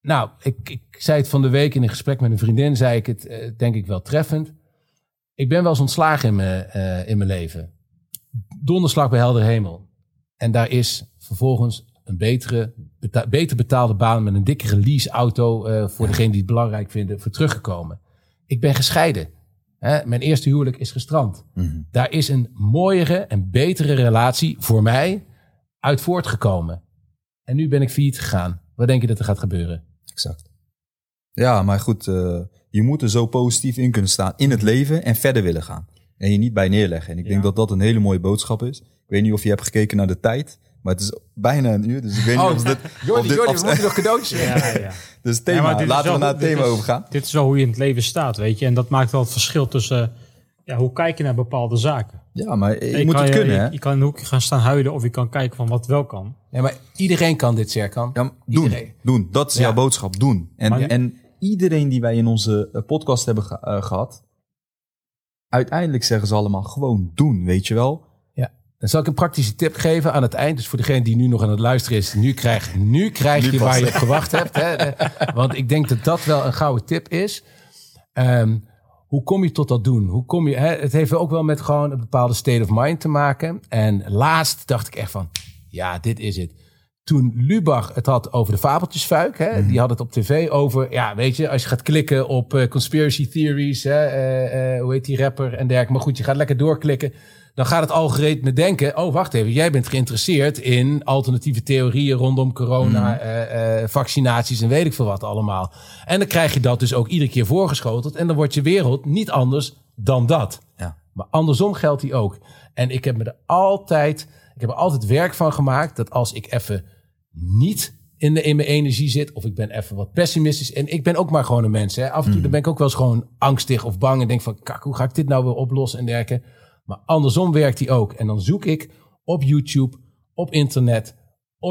nou, ik, ik zei het van de week in een gesprek met een vriendin, zei ik het eh, denk ik wel treffend. Ik ben wel eens ontslagen in mijn, eh, in mijn leven. Donderslag bij helder hemel. En daar is vervolgens een betere, beta- beter betaalde baan met een dikkere leaseauto eh voor degene die het belangrijk vinden, voor teruggekomen. Ik ben gescheiden. Hè, mijn eerste huwelijk is gestrand. Mhm. Daar is een mooiere en betere relatie voor mij uit voortgekomen. En nu ben ik failliet gegaan. Wat denk je dat er gaat gebeuren? Exact. Ja, maar goed, eh, je moet er zo positief in kunnen staan in het leven en verder willen gaan. En je niet bij neerleggen. En ik denk dat dat een hele mooie boodschap is. Ik weet niet of je hebt gekeken naar de tijd, maar het is bijna een uur. Dus ik weet niet of dit... Jordi, of dit Jordi, af- we moeten nog cadeautjes Ja, ja. Dus thema, Ja, laten we naar het thema is- overgaan. Dit is wel hoe je in het leven staat, weet je. En dat maakt wel het verschil tussen... Ja, hoe kijk je naar bepaalde zaken? Ja, maar je, Je moet kan het je- kunnen, je, hè? Je kan in een hoekje gaan staan huilen of je kan kijken van wat wel kan. Ja, maar iedereen kan dit, Serkan. Ja, doen, Iedereen. doen. Dat is Ja. jouw boodschap, doen. En, Maar- en iedereen die wij in onze eh, podcast hebben ge- eh, gehad, uiteindelijk zeggen ze allemaal gewoon doen, weet je wel? Dan zal ik een praktische tip geven aan het eind. Dus voor degene die nu nog aan het luisteren is, nu krijg, nu krijg Nu je waar je op gewacht hebt. Hè? Want ik denk dat dat wel een gouden tip is. Ehm, hoe kom je tot dat doen? Hoe kom je, hè? Het heeft ook wel met gewoon een bepaalde state of mind te maken. En laatst dacht ik echt van, ja, dit is het. Toen Lubach het had over de fabeltjesfuik, hè, die had het op tv over, ja, weet je, als je gaat klikken op eh, conspiracy theories, hè, eh, eh, hoe heet die rapper en dergelijke. Maar goed, je gaat lekker doorklikken. Dan gaat het algoritme denken, oh, wacht even, jij bent geïnteresseerd in alternatieve theorieën rondom corona, eh, eh, vaccinaties en weet ik veel wat allemaal. En dan krijg je dat dus ook iedere keer voorgeschoteld en dan wordt je wereld niet anders dan dat. Ja. Maar andersom geldt die ook. En ik heb me er altijd, ik heb er altijd werk van gemaakt dat als ik even niet in, de, in mijn energie zit, of ik ben even wat pessimistisch. En ik ben ook maar gewoon een mens. Hè. Af en toe dan ben ik ook wel eens gewoon angstig of bang en denk van, kak, hoe ga ik dit nou weer oplossen en dergelijke. Maar andersom werkt die ook. En dan zoek ik op YouTube, op internet,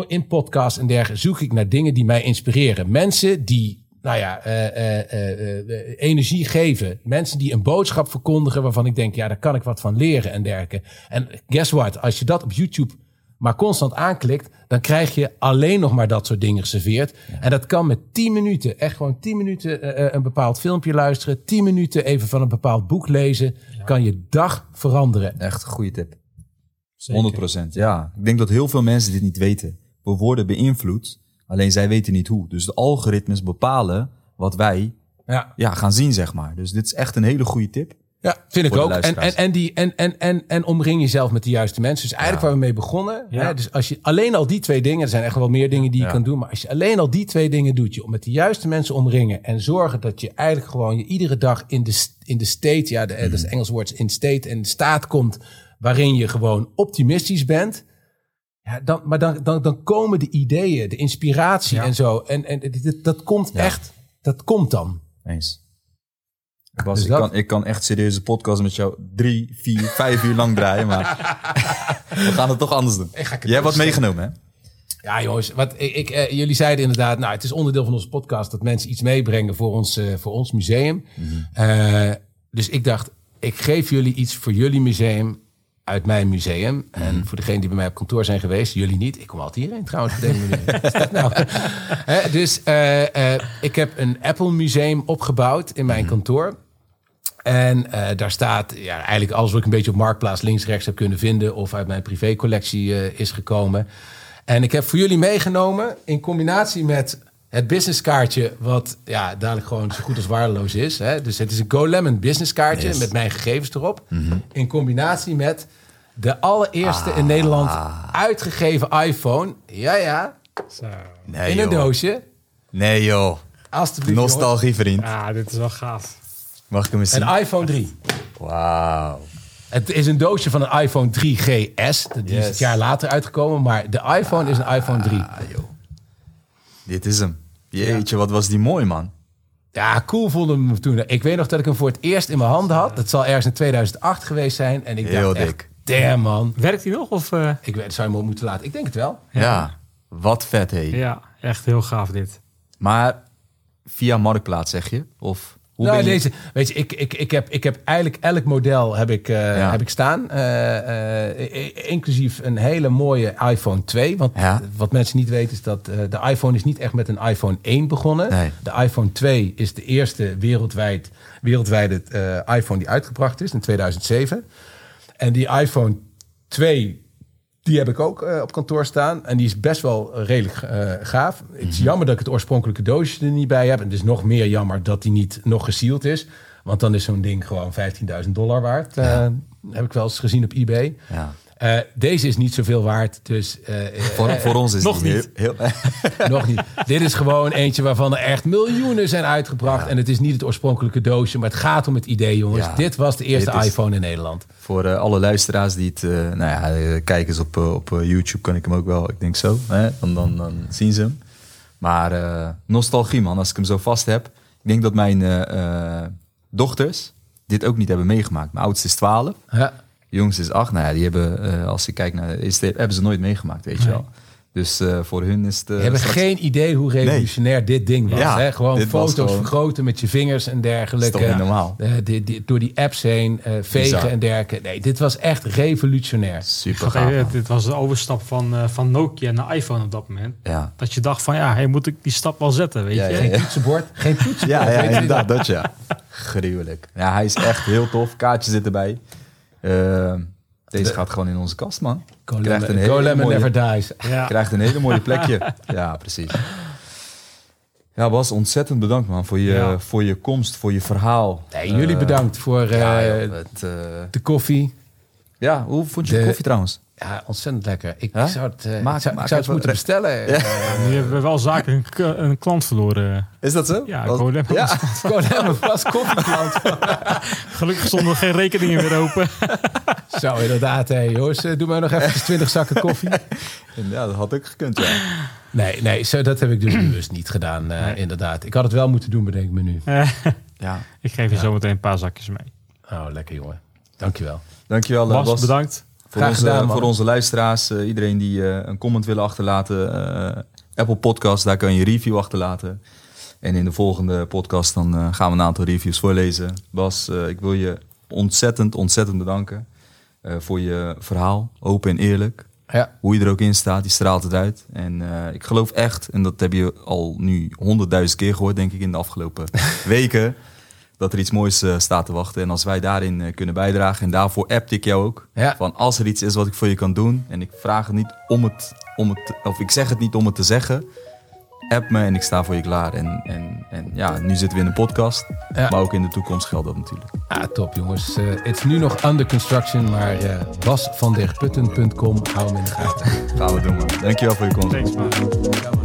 in podcasts en dergelijke, zoek ik naar dingen die mij inspireren. Mensen die, nou ja, eh, eh, eh, energie geven. Mensen die een boodschap verkondigen waarvan ik denk, ja, daar kan ik wat van leren en dergelijke. En guess what? Als je dat op YouTube maar constant aanklikt, dan krijg je alleen nog maar dat soort dingen geserveerd. En dat kan met 10 minuten, echt gewoon 10 minuten eh, eh, een bepaald filmpje luisteren, 10 minuten even van een bepaald boek lezen, kan je dag veranderen. Echt een goede tip. Zeker. 100%. Ja, ik denk dat heel veel mensen dit niet weten. We worden beïnvloed, alleen zij weten niet hoe. Dus de algoritmes bepalen wat wij Ja. ja, gaan zien, zeg maar. Dus dit is echt een hele goede tip. Ja, vind ik ook. En, en, en, die, en, en, en, en omring jezelf met de juiste mensen. Dus eigenlijk waar we mee begonnen. Ja. Hè, dus als je alleen al die twee dingen, er zijn echt wel meer dingen die je Ja. kan doen. Maar als je alleen al die twee dingen doet, je om met de juiste mensen omringen. En zorgen dat je eigenlijk gewoon je iedere dag in de, in de state, ja, de, dat is het Engels woord, in state en staat komt. Waarin je gewoon optimistisch bent. Ja, dan, maar dan, dan, dan komen de ideeën, de inspiratie en zo. En, en dit- dat komt echt, dat komt dan. Eens. Bas, Dus ik, dat- kan, ik kan echt serieuze podcast met jou drie, vier, vijf uur lang draaien, maar we gaan het toch anders doen. Jij hebt wat meegenomen, hè? Ja, jongens, wat ik, ik, eh, jullie zeiden inderdaad, nou, het is onderdeel van onze podcast dat mensen iets meebrengen voor ons, eh, voor ons museum. Eh, dus ik dacht, ik geef jullie iets voor jullie museum uit mijn museum. En voor degenen die bij mij op kantoor zijn geweest, jullie niet. Ik kom altijd hierheen trouwens. Nou? Hè, dus ik heb een Apple museum opgebouwd in mijn kantoor. En eh, daar staat ja, eigenlijk alles wat ik een beetje op Marktplaats links rechts heb kunnen vinden... of uit mijn privécollectie eh, is gekomen. En ik heb voor jullie meegenomen in combinatie met het businesskaartje... wat ja, dadelijk gewoon zo goed als waardeloos is. Hè? Dus het is een GoLemon businesskaartje Yes. met mijn gegevens erop. In combinatie met de allereerste in Nederland uitgegeven iPhone. Ja, ja, Zo. Nee, in een joh. doosje. Nee, joh. Alsjeblieft. Nostalgie, vriend. Ja, dit is wel gaaf. Mag ik hem eens zien? Een iPhone 3. Wauw. Het is een doosje van een iPhone 3GS. Die is het jaar later uitgekomen. Maar de iPhone is een iPhone 3. Ah, joh. Dit is hem. Jeetje, wat was die mooi, man. Ja, cool voelde me toen. Ik weet nog dat ik hem voor het eerst in mijn handen had. Dat zal ergens in 2008 geweest zijn. En ik Heel dacht echt, dik. damn man. Werkt hij nog? Of, eh, Ik weet, zou je hem op moeten laten. Ik denk het wel. Ja, wat vet, hé. Ja, echt heel gaaf dit. Maar via Marktplaats, zeg je? Of hoe nou, je... deze, weet je, ik, ik, ik, heb, ik heb eigenlijk elk model heb ik, eh, Ja. heb ik staan. Eh, eh, inclusief een hele mooie iPhone 2. Want Ja. wat mensen niet weten is dat de iPhone is niet echt met een iPhone 1 begonnen. Nee. De iPhone 2 is de eerste wereldwijd, wereldwijde iPhone die uitgebracht is in 2007. En die iPhone 2 die heb ik ook eh, op kantoor staan. En die is best wel redelijk eh, gaaf. Het is jammer dat ik het oorspronkelijke doosje er niet bij heb. En het is nog meer jammer dat die niet nog gesield is. Want dan is zo'n ding gewoon 15.000 dollar waard. Eh, heb ik wel eens gezien op eBay. Ja. Eh, deze is niet zoveel waard, dus eh, eh, Voor, voor ons is nog die niet. Heel, heel, nog niet. Dit is gewoon eentje waarvan er echt miljoenen zijn uitgebracht. En het is niet het oorspronkelijke doosje, maar het gaat om het idee, jongens. Ja. Dit was de eerste iPhone in Nederland. voor alle luisteraars die het... nou ja, kijkers op, op YouTube kan ik hem ook wel. Ik denk zo. Hè? Dan, dan, dan zien ze hem. Maar nostalgie, man. Als ik hem zo vast heb. Ik denk dat mijn dochters dit ook niet hebben meegemaakt. Mijn oudste is 12. Ja. De jongste is 8. Nou ja, die hebben, eh, als ik kijk naar de eerste, hebben ze nooit meegemaakt, weet je wel. Dus eh, voor hun is het... eh, Je hebt straks- geen idee hoe revolutionair dit ding was. Ja, hè? Gewoon foto's gewoon- vergroten met je vingers en dergelijke. Dat is toch niet normaal? Eh, die- die- door die apps heen, eh, vegen Bizar. en dergelijke. Nee, dit was echt revolutionair. Super gaaf. even, dit was de overstap van, eh, van Nokia naar iPhone op dat moment. Ja. Dat je dacht van ja, hey, moet ik die stap wel zetten, weet Ja, je? ja, Geen toetsenbord, geen toetsenbord. Ja, ja je inderdaad, dat ja. Gruwelijk. Ja, hij is echt heel tof. Kaartje zit erbij. Eh, deze gaat gewoon in onze kast, man. Go Krijgt een hele mooie- never dies. Ja. Krijgt een hele mooie plekje. Ja, precies. Ja, Bas, ontzettend bedankt, man, voor je, Ja. voor je komst, voor je verhaal. Nee, jullie Eh, bedankt voor eh, Ja, joh, het, eh, de koffie. ja, hoe vond je de, De- koffie trouwens? Ja, ontzettend lekker. Ik Huh? zou het, eh, Maak- ik zou, ik zou het moeten re- bestellen. Nu hebben we wel zaken een, k- een klant verloren. Is dat zo? Ja, Was- Go Lemon. Ja, was koffieklant. Gelukkig stonden er geen rekeningen meer open. Zo, inderdaad. Hé, jongens, eh, doe maar nog even 20 zakken koffie. ja, dat had ook gekund, ja. Nee, nee zo, dat heb ik dus bewust niet gedaan, eh, inderdaad. Ik had het wel moeten doen, bedenk ik me nu. ja. ik geef je zo meteen een paar zakjes mee. Oh, lekker jongen. Dankjewel. Dankjewel, Bas, Bas. bedankt. Voor, Graag onze, gedaan, voor onze luisteraars, eh, iedereen die eh, een comment willen achterlaten, eh, Apple Podcast, daar kan je een review achterlaten. En in de volgende podcast dan gaan we een aantal reviews voorlezen. Bas, ik wil je ontzettend, ontzettend bedanken voor je verhaal, open en eerlijk. Ja, Hoe je er ook in staat, die straalt het uit. En ik geloof echt, en dat heb je al nu honderdduizend keer gehoord, denk ik, in de afgelopen weken, dat er iets moois eh, staat te wachten. En als wij daarin eh, kunnen bijdragen, en daarvoor appte ik jou ook, Ja. van als er iets is wat ik voor je kan doen, en ik vraag het niet om het, om het of ik zeg het niet om het te zeggen, app me en ik sta voor je klaar. En, en, en ja, nu zitten we in een podcast, Ja. maar ook in de toekomst geldt dat natuurlijk. ah, top jongens. Eh, het is nu nog under construction, maar eh basvanderputten.com, hou hem in de gaten. Gaan we doen, man. Dankjewel voor je komst. Thanks man.